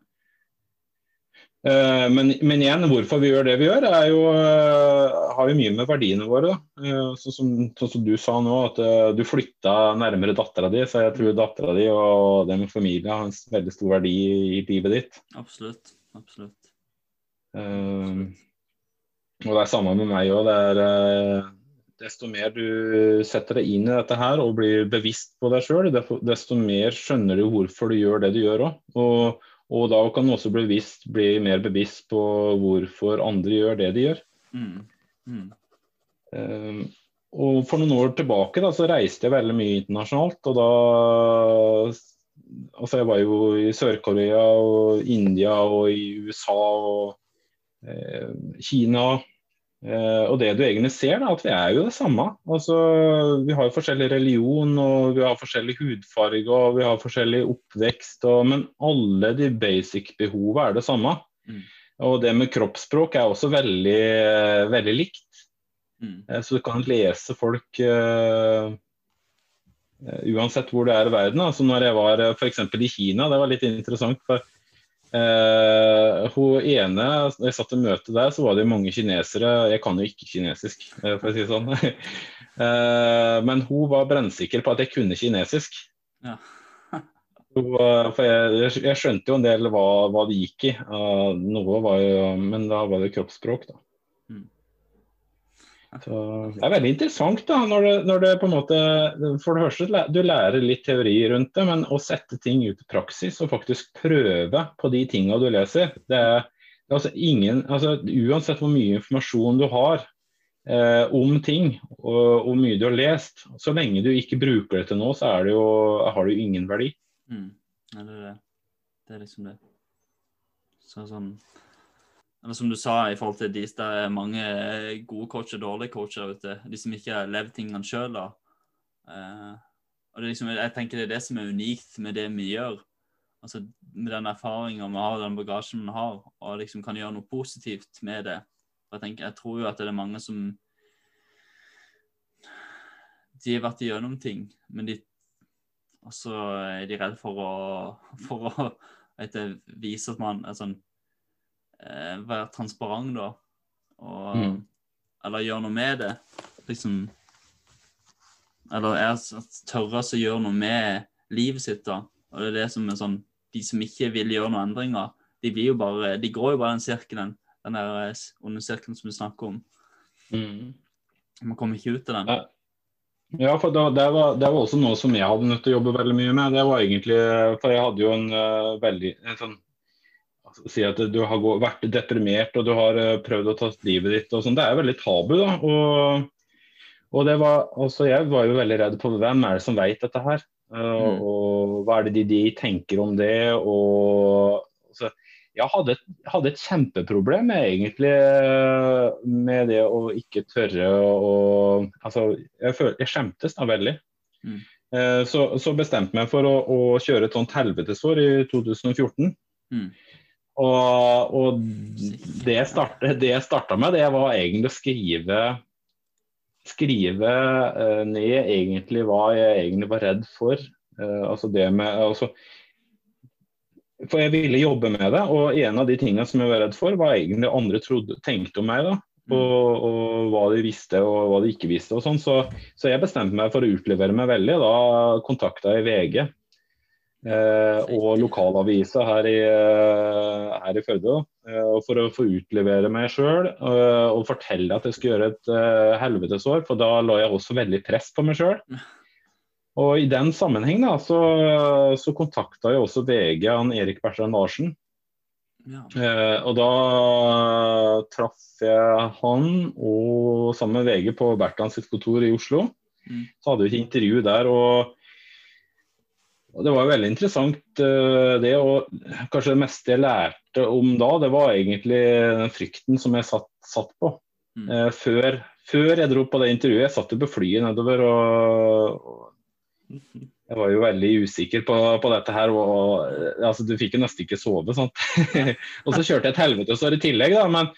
Eh, men, men igjen, hvorfor vi gjør det vi gjør, er jo, eh, har jo mye med verdiene våre. Eh, Sånn som, sånn som du sa nå, at du flytta nærmere dattera di. Så jeg tror dattera di og den familien har en veldig stor verdi i livet ditt. Absolutt. Absolutt. Eh, og det er samme med meg òg. Det eh, desto mer du setter deg inn i dette her og blir bevisst på deg sjøl, desto mer skjønner du hvorfor du gjør det du gjør òg. Og, da kan du også bli, vist, bli mer bevisst på hvorfor andre gjør det de gjør. Mm, mm, Eh, og For noen år tilbake da, så reiste jeg veldig mye internasjonalt. og da altså Jeg var jo i Sør-Korea og India og i USA og eh, Kina. Eh, og det du egentlig ser, da, at vi er jo det samme. Altså, vi har jo forskjellig religion, og vi har forskjellig hudfarge og vi har forskjellig oppvekst. Og, men alle de basic behova er det samme. Mm. Og det med kroppsspråk er også veldig, veldig likt. mm, Eh, Så du kan lese folk eh, eh, uansett hvor du er i verden. Altså når jeg var f.eks. i Kina, det var litt interessant. for Eh, hun ene, når jeg satt i møte der, så var det mange kinesere. Jeg kan jo ikke kinesisk, eh, for å si det sånn. Uh, men hun var brennsikker på at jeg kunne kinesisk. Ja. Eh, for jeg, jeg, skjønte jo en del hva, hva det gikk i. Uh, noe var jo, men da var det kroppsspråk, da. Så det er veldig interessant da, når det, når det, på en måte For det første, du lærer litt teori rundt det, men å sette ting ut i praksis og faktisk prøve på de tingene du leser det er, det er altså ingen, altså Uansett hvor mye informasjon du har eh, om ting og hvor mye du har lest, så lenge du ikke bruker det til noe, så det jo, har det jo ingen verdi. Mm. Ja, det er det. Det er liksom det. Så sånn eller som du sa, i forhold til de, det er mange gode coacher og dårlige coacher ute. De som ikke har levd tingene sjøl. Eh, og liksom, jeg tenker det er det som er unikt med det vi gjør. Altså Med den erfaringa vi har, den bagasjen vi har, og liksom kan gjøre noe positivt med det. Jeg, tenker, jeg tror jo at det er mange som De har vært igjennom ting, men de Og så er de redde for å, for å vet, vise at man er sånn eh, være transparent, da. Og, mm. Eller gjøre noe med det. Liksom Eller er tørre å gjøre noe med livet sitt, da. Og det er det som er sånn De som ikke vil gjøre noen endringer, de blir jo bare De går jo bare den sirkelen, den der eh, onde sirkelen som vi snakker om. Mm. Man kommer ikke ut av den. Ja. Ja, for det, det, var, det, var, også noe som jeg hadde nødt til å jobbe veldig mye med. Det var egentlig, For jeg hadde jo en uh, veldig en sånn si at du har vært deprimert og du har eh, prøvd å ta livet ditt og sånn. Det er veldig tabu, da. Og, og det var, også jeg var jo veldig redd på hvem er det som vet dette her. Uh, mm. Og hva er det de, de, tenker om det? Og altså, jeg hadde et, hadde et, kjempeproblem egentlig med det å ikke tørre å Altså, jeg, føl, jeg skjemtes da veldig. Mm. Så, så, bestemte jeg meg for å, å kjøre et sånt helvetesår i 2014. Mm. Og, og det, jeg startet, det jeg starta med, det var egentlig å skrive skrive uh, ned egentlig hva jeg egentlig var redd for. Uh, altså det med altså, For jeg ville jobbe med det, og en av de tingene som jeg var redd for, var egentlig andre trodde, tenkte om meg. da, mm. og, og, hva de visste og hva de ikke visste. og sånn, så, så, jeg bestemte meg for å utlevere meg veldig. Da kontakta jeg VG og lokalavisa her i, eh, her i Førde. Eh, for å få utlevere meg sjøl eh, og fortelle at jeg skulle gjøre et eh, helvetesår. For da la jeg også veldig press på meg sjøl. Og i den sammenheng da, så, så kontakta jeg også VG han Erik Bertrand Larsen. Ja. Eh, og da traff jeg han og sammen med VG på Bertrand sitt kontor i Oslo. Mm. Så hadde vi et intervju der. og og Det var veldig interessant uh, det, og kanskje det meste jeg lærte om da, det var egentlig den frykten som jeg satt, satt på. Mm. Uh, før, før, jeg dro på det intervjuet, jeg satt jo på flyet nedover og, og jeg var jo veldig usikker på, på dette her. Og, og altså, Du fikk jo nesten ikke sove. sant? og så kjørte jeg et helvetesår i tillegg, da. men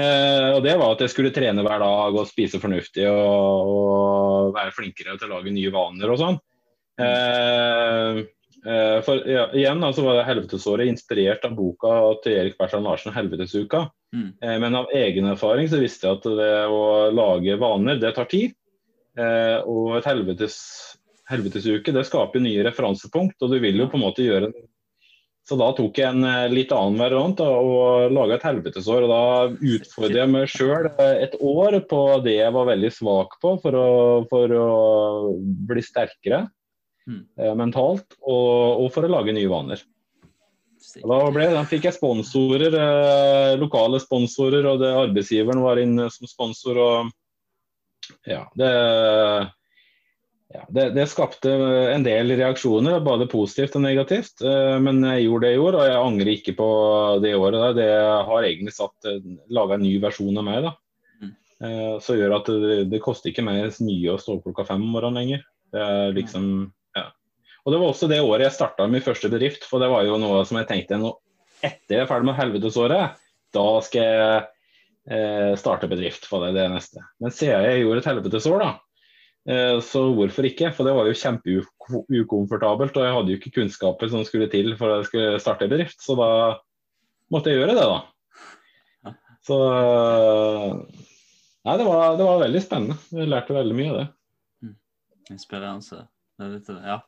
eh, og det var at jeg skulle trene hver dag og spise fornuftig og, og være flinkere til å lage nye vaner og sånn. Eh, eh, for ja, igjen altså var det 'Helvetesåret' inspirert av boka til Erik Bertrand Larsen 'Helvetesuka'. Mm. Eh, men av egen erfaring så visste jeg at det å lage vaner, det tar tid. og et helvetes, helvetesuke det skaper nye referansepunkt, og du vil jo på en måte gjøre så da tok jeg en litt annen variant da, og laga et helvetesår. og Da utfordret jeg meg sjøl et år på det jeg var veldig svak på, for å, for å bli sterkere mm. mentalt, og, og, for å lage nye vaner. Da, ble, da, fikk jeg sponsorer, eh, lokale sponsorer, og det, arbeidsgiveren var inne som sponsor. og ja, det, ja, det, det, skapte en del reaksjoner, både positivt og negativt. Eh, men jeg gjorde det i år, og jeg angrer ikke på det året. Der. Det har egentlig satt, eh, laga en ny versjon av meg. da. Mm. Eh, som gjør at det, det koster ikke meg mye å stå opp klokka fem om morgenen lenger. Det er liksom og Det var også det året jeg starta min første bedrift. For det var jo noe som jeg tenkte nå etter jeg er ferdig med helvetesåret, da skal jeg eh, starte bedrift for det, det neste. Men siden jeg gjorde et helvetesår, da, eh, så hvorfor ikke? For det var jo kjempeukomfortabelt, og jeg hadde jo ikke kunnskaper som skulle til for skulle starte bedrift. Så da måtte jeg gjøre det, da. Så Nei, det var, det var veldig spennende. Jeg lærte veldig mye av det. Inspirerende. Det er litt, ja.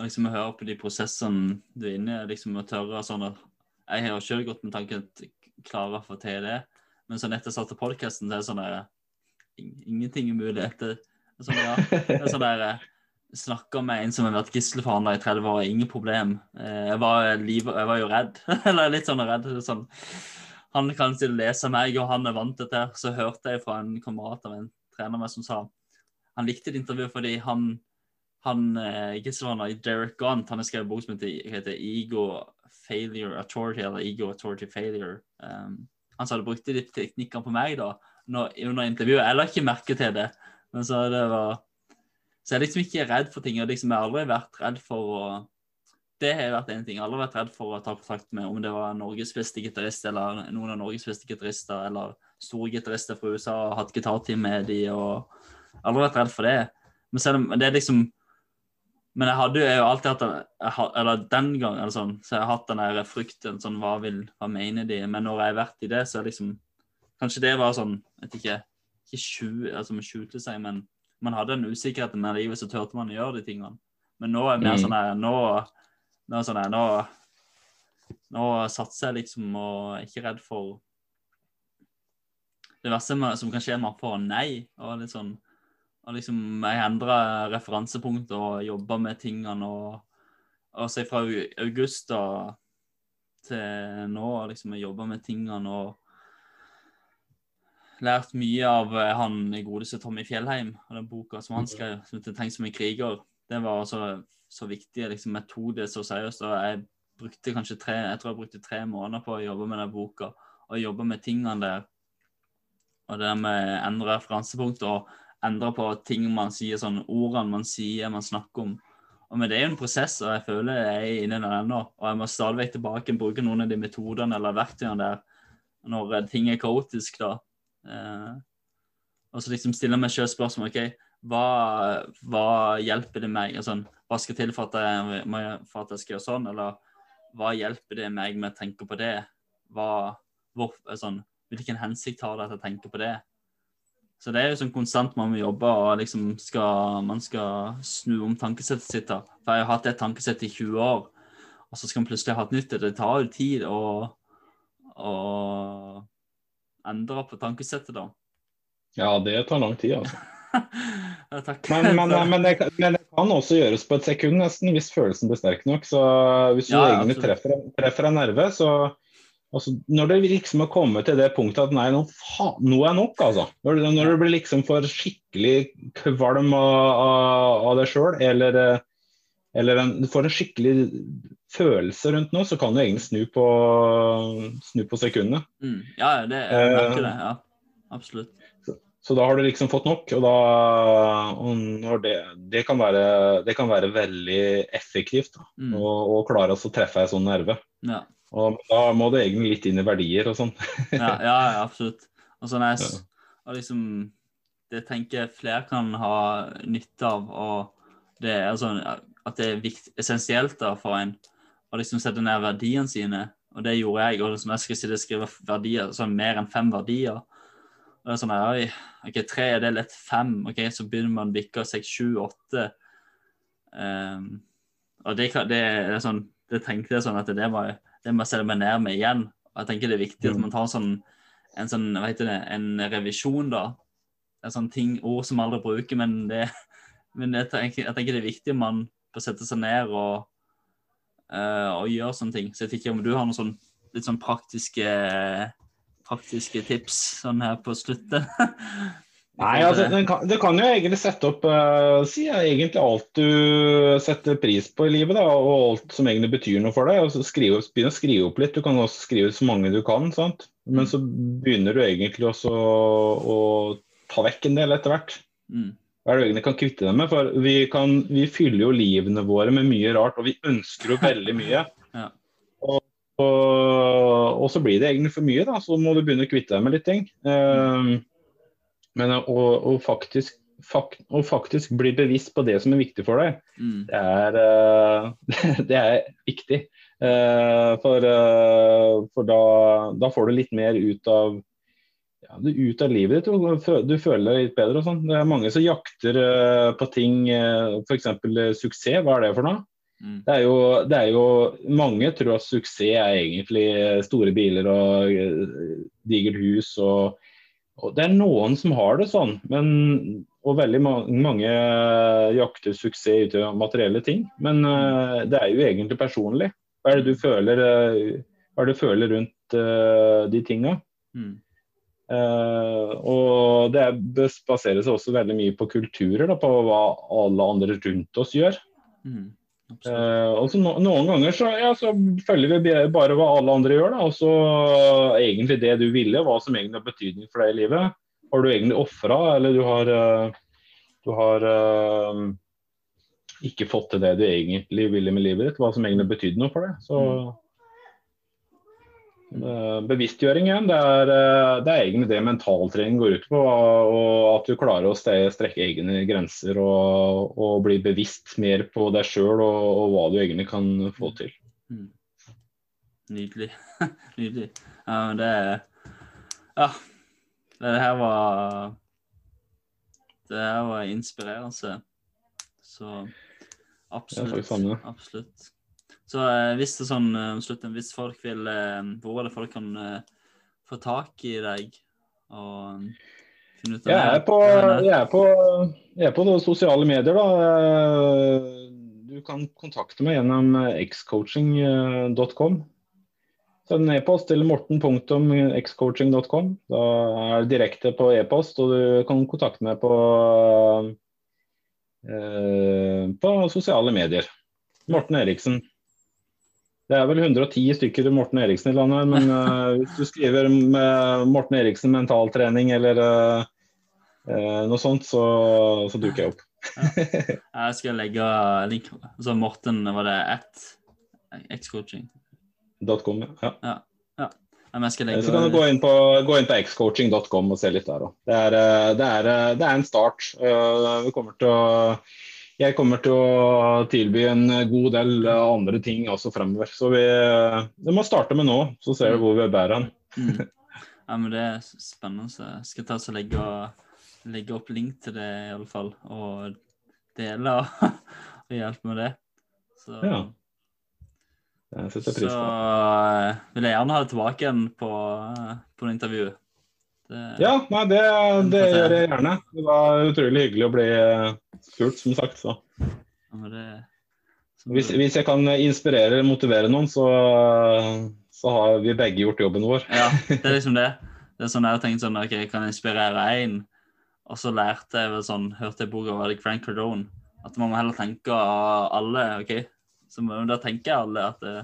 Liksom å høre på de prosessene du er inne i, liksom å tørre sånn Jeg har sjøl gått med tanken at jeg klarer å få til det, men så etter jeg satte podkasten, så er sånn der Ingenting er mulig. Det er sånn, ja, det er sånn der Snakka med en som har vært gisselforhandler i 30 år, ingen problem. Eh, jeg var, liv, jeg var jo redd. Eller litt sånn redd. Sånn. Han kan ikke lese meg, og han er vant til dette. Så hørte jeg fra en kamerat av en trener meg som sa han likte det intervjuet fordi han han ikke så han, Derek Gaunt han har skrevet bok som heter Ego Failure Authority, eller Ego Authority Failure. Um, han sa det brukte de teknikkene på meg da, når, under intervjuet. Jeg la ikke merke til det. Men så det var så jeg er liksom ikke redd for ting. og liksom, Jeg har aldri vært redd for å Det har vært en ting. Jeg har aldri vært redd for å ta kontakt med om det var Norges beste gitarist eller noen av Norges beste gitarister eller store gitarister fra USA og hatt gitarteam med de og Aldri vært redd for det. Men selv om det er liksom men jeg hadde jo alltid hatt den, eller den gang, eller sånn, så jeg har hatt den der frykten sånn Hva vil, hva mener de? Men når jeg har vært i det, så er liksom Kanskje det var sånn jeg vet ikke, ikke skjul, altså man skjulte seg, men man hadde en usikkerhet med livet, så turte man å gjøre de tingene. Men nå er det mer Mm. sånn her Nå, nå, sånn her, nå, nå satser jeg liksom og er ikke redd for Det verste som kan skje, er at man får nei. og litt sånn og liksom Jeg endra referansepunkt og jobba med tingene. og og så fra august da til nå liksom jeg jobba med tingene og lært mye av eh, han i godeste Tommy Fjellheim og den boka som han skrev, som heter 'Tenk som en kriger'. Det var altså så viktig. liksom Metode så seriøst. og jeg brukte kanskje tre jeg tror jeg brukte tre måneder på å jobbe med den boka og jobbe med tingene der. Og det med å endre referansepunkt og endre på ting man sier, sånn ordene man sier, man snakker om. Og men Det er jo en prosess, og jeg føler jeg er inne i den ennå. Og jeg må stadig vekk tilbake og bruke noen av de metodene eller verktøyene der når eh, ting er kaotisk. da. Eh, og så liksom stiller meg selv spørsmål ok, hva, hva hjelper det meg? Altså, hva skal til for at, jeg- for at jeg skal gjøre sånn? Eller hva hjelper det meg med å tenke på det? Hva, hvor, altså, hvilken hensikt har det at jeg tenker på det? Så det er jo sånn konstant man må jobbe, og liksom skal, man skal snu om tankesettet sitt. da. For jeg har hatt det tankesettet i 20 år, og så skal man plutselig ha et nytt. Det tar jo tid å, å endre på tankesettet, da. Ja, det tar lang tid, altså. Ja, Takk. Men, men, men, det, men det kan også gjøres på et sekund, nesten, hvis følelsen blir sterk nok. Så hvis du Ja, egentlig treffer, treffer en nerve, så altså, Når det liksom har kommet til det punktet at nei, nå, faen, nå er nok, altså. Når, det- når du blir liksom for skikkelig kvalm av, av, av deg sjøl, eller, eh, eller en, du får en skikkelig følelse rundt noe, så kan du egentlig snu på, snu på sekundene. Mm. Ja, det, jeg merker det. Ja, absolutt. Så da har du liksom fått nok, og, da, og når det, det, kan være, det kan være veldig effektivt da, Mm. å, å klare å treffe ei sånn nerve. Ja. Og da må du egentlig litt inn i verdier og sånn. Ja, ja, absolutt. Og sånn er, og liksom, det tenker jeg flere kan ha nytte av. og det er sånn At det er vikt, essensielt da for en å liksom sette ned verdiene sine. Og det gjorde jeg. og liksom jeg skal sitte og skrive verdier, sånn mer enn fem verdier. Og det er sånn, oi, ok, Tre er det lett, fem. ok, Så begynner man å bikke seks, sju, åtte. Ehm, og det, det, det er sånn, det tenkte jeg sånn at det var jeg- det må jeg sette meg ned med igjen. Og jeg tenker det er viktig at man tar sånn, en sånn, hva heter det, en revisjon, da. En sånn ting, ord som aldri bruker, men, det, men jeg, tenker, jeg tenker det er viktig man bør sette seg ned og, uh, og gjøre sånne ting. Så jeg tenker om du har noen sånn, litt sånn praktiske, praktiske tips sånn her på slutten? Nei, altså, den kan, det kan jo egentlig sette opp uh, Si egentlig alt du setter pris på i livet, da, og alt som egentlig betyr noe for deg. og så skrive, Begynne å skrive opp litt. Du kan også skrive så mange du kan. sant? Men så begynner du egentlig også å, å ta vekk en del etter hvert. Mm. Hva er det du egentlig kan kvitte deg med? For vi, kan, vi fyller jo livene våre med mye rart, og vi ønsker jo veldig mye. Ja. og, og, og så blir det egentlig for mye, da. Så må du begynne å kvitte deg med litt ting. Um, men å, å, faktisk, fakt, å faktisk bli bevisst på det som er viktig for deg, Mm. det er, uh, det er viktig. Uh, for uh, for da, da, får du litt mer ut av, ja, ut av livet ditt. Du føler deg litt bedre. og sånn. Det er mange som jakter eh, på ting, uh, f.eks. suksess. Hva er det for noe? Mm. Det, er jo, det, er jo, Mange tror at suksess er egentlig store biler og digert hus. og, og Det er noen som har det sånn, men, og veldig mange, jakter suksess ut av materielle ting. Men uh, det er jo egentlig personlig. Hva er det du føler, uh, det du føler rundt uh, de tinga? Mm. Og det baserer seg også veldig mye på kulturer, da, på hva alle andre rundt oss gjør. Mm. Uh, altså no Noen ganger så, ja, så, følger vi bare hva alle andre gjør, da, og så uh, egentlig det du ville, hva som egentlig har betydning for deg i livet. Har du egentlig ofra, eller du har, du har ikke fått til det du egentlig ville med livet ditt, hva som egentlig betydde noe for deg. Så uh, bevisstgjøring igjen, det er, uh, det er, egentlig det mentaltrening går ut på. Og at du klarer å strekke egne grenser og, og bli bevisst mer på deg sjøl og, og, hva du egentlig kan få til. Mm. Nydelig. Nydelig. Ja, men det Ja. Det her var Det her var inspirerende. Så Absolutt. absolutt. Så eh, hvis det sånn eh, slutten, hvis folk vil eh, Hvor er det folk kan få tak i deg og finne ut av jeg er, på, jeg, er på, jeg er på sosiale medier, da. Du kan kontakte meg gjennom xcoaching.com. Send en e-post til morten.xcoaching.com. Da er det direkte på e-post, og du kan kontakte meg på Eh, på sosiale medier. Morten Eriksen. Det er vel 110 stykker Morten Eriksen i landet, men uh, hvis du skriver med Morten Eriksen mentaltrening eller uh, uh, noe sånt, så, så, duker jeg opp. ja. Jeg skal legge link. Så Morten, var det at xcoaching.com, ja. ja. Så kan du gå inn på, gå inn på xcoaching.com og se litt der òg. Det, det, det, er en start. Vi kommer til å, jeg kommer til å tilby en god del andre ting også fremover. Så vi, det må starte med nå, så ser vi hvor vi bærer hen. Mm. Ja, men det er spennende. Jeg skal ta og legge, legge opp link til det, i alle fall. Og dele og, og hjelpe med det. Så ja. Det setter pris på. Så eh, vil jeg gjerne ha det tilbake igjen på, eh, på intervjuet. Det, ja, nei, det, det gjør jeg gjerne. Det var utrolig hyggelig å bli eh, spurt, som sagt. Så. Hvis, hvis, jeg kan inspirere eller motivere noen, så, så, har vi begge gjort jobben vår. ja, det er liksom det. Det er sånn Jeg har tenkt sånn, ok, jeg kan inspirere én, og så lærte jeg vel sånn, hørte jeg boka av Frank Cardone, at man må heller tenke alle. ok, så da tenker alle at det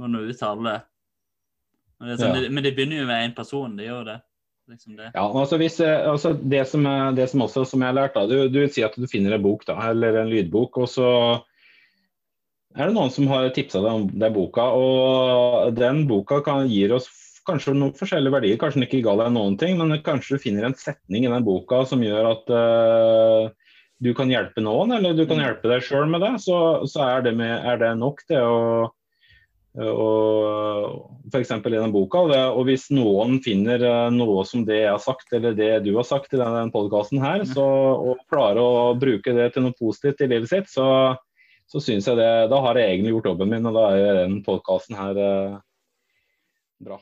må nå ut til alle. Men det, sånn, ja. men det, begynner jo med én person, det gjør det. Liksom det. Ja, altså, hvis, eh, altså det, som, det som også som jeg har lært, da, du, du vil si at du finner en bok da, eller en lydbok, og så er det noen som har tipsa deg om den boka. og Den boka kan, gir oss kanskje noen forskjellige verdier. Kanskje den ikke ga deg noen ting, men kanskje du finner en setning i den boka som gjør at uh, du kan hjelpe noen, eller du kan mm. hjelpe deg sjøl med det, så, så er, det med, er, det nok det å, å F.eks. i den boka. Og hvis noen finner eh, noe som det jeg har sagt, eller det du har sagt i denne, denne podkasten her, så, og klarer å bruke det til noe positivt i livet sitt, så, så syns jeg det Da har jeg egentlig gjort jobben min, og da er den podkasten her eh, bra.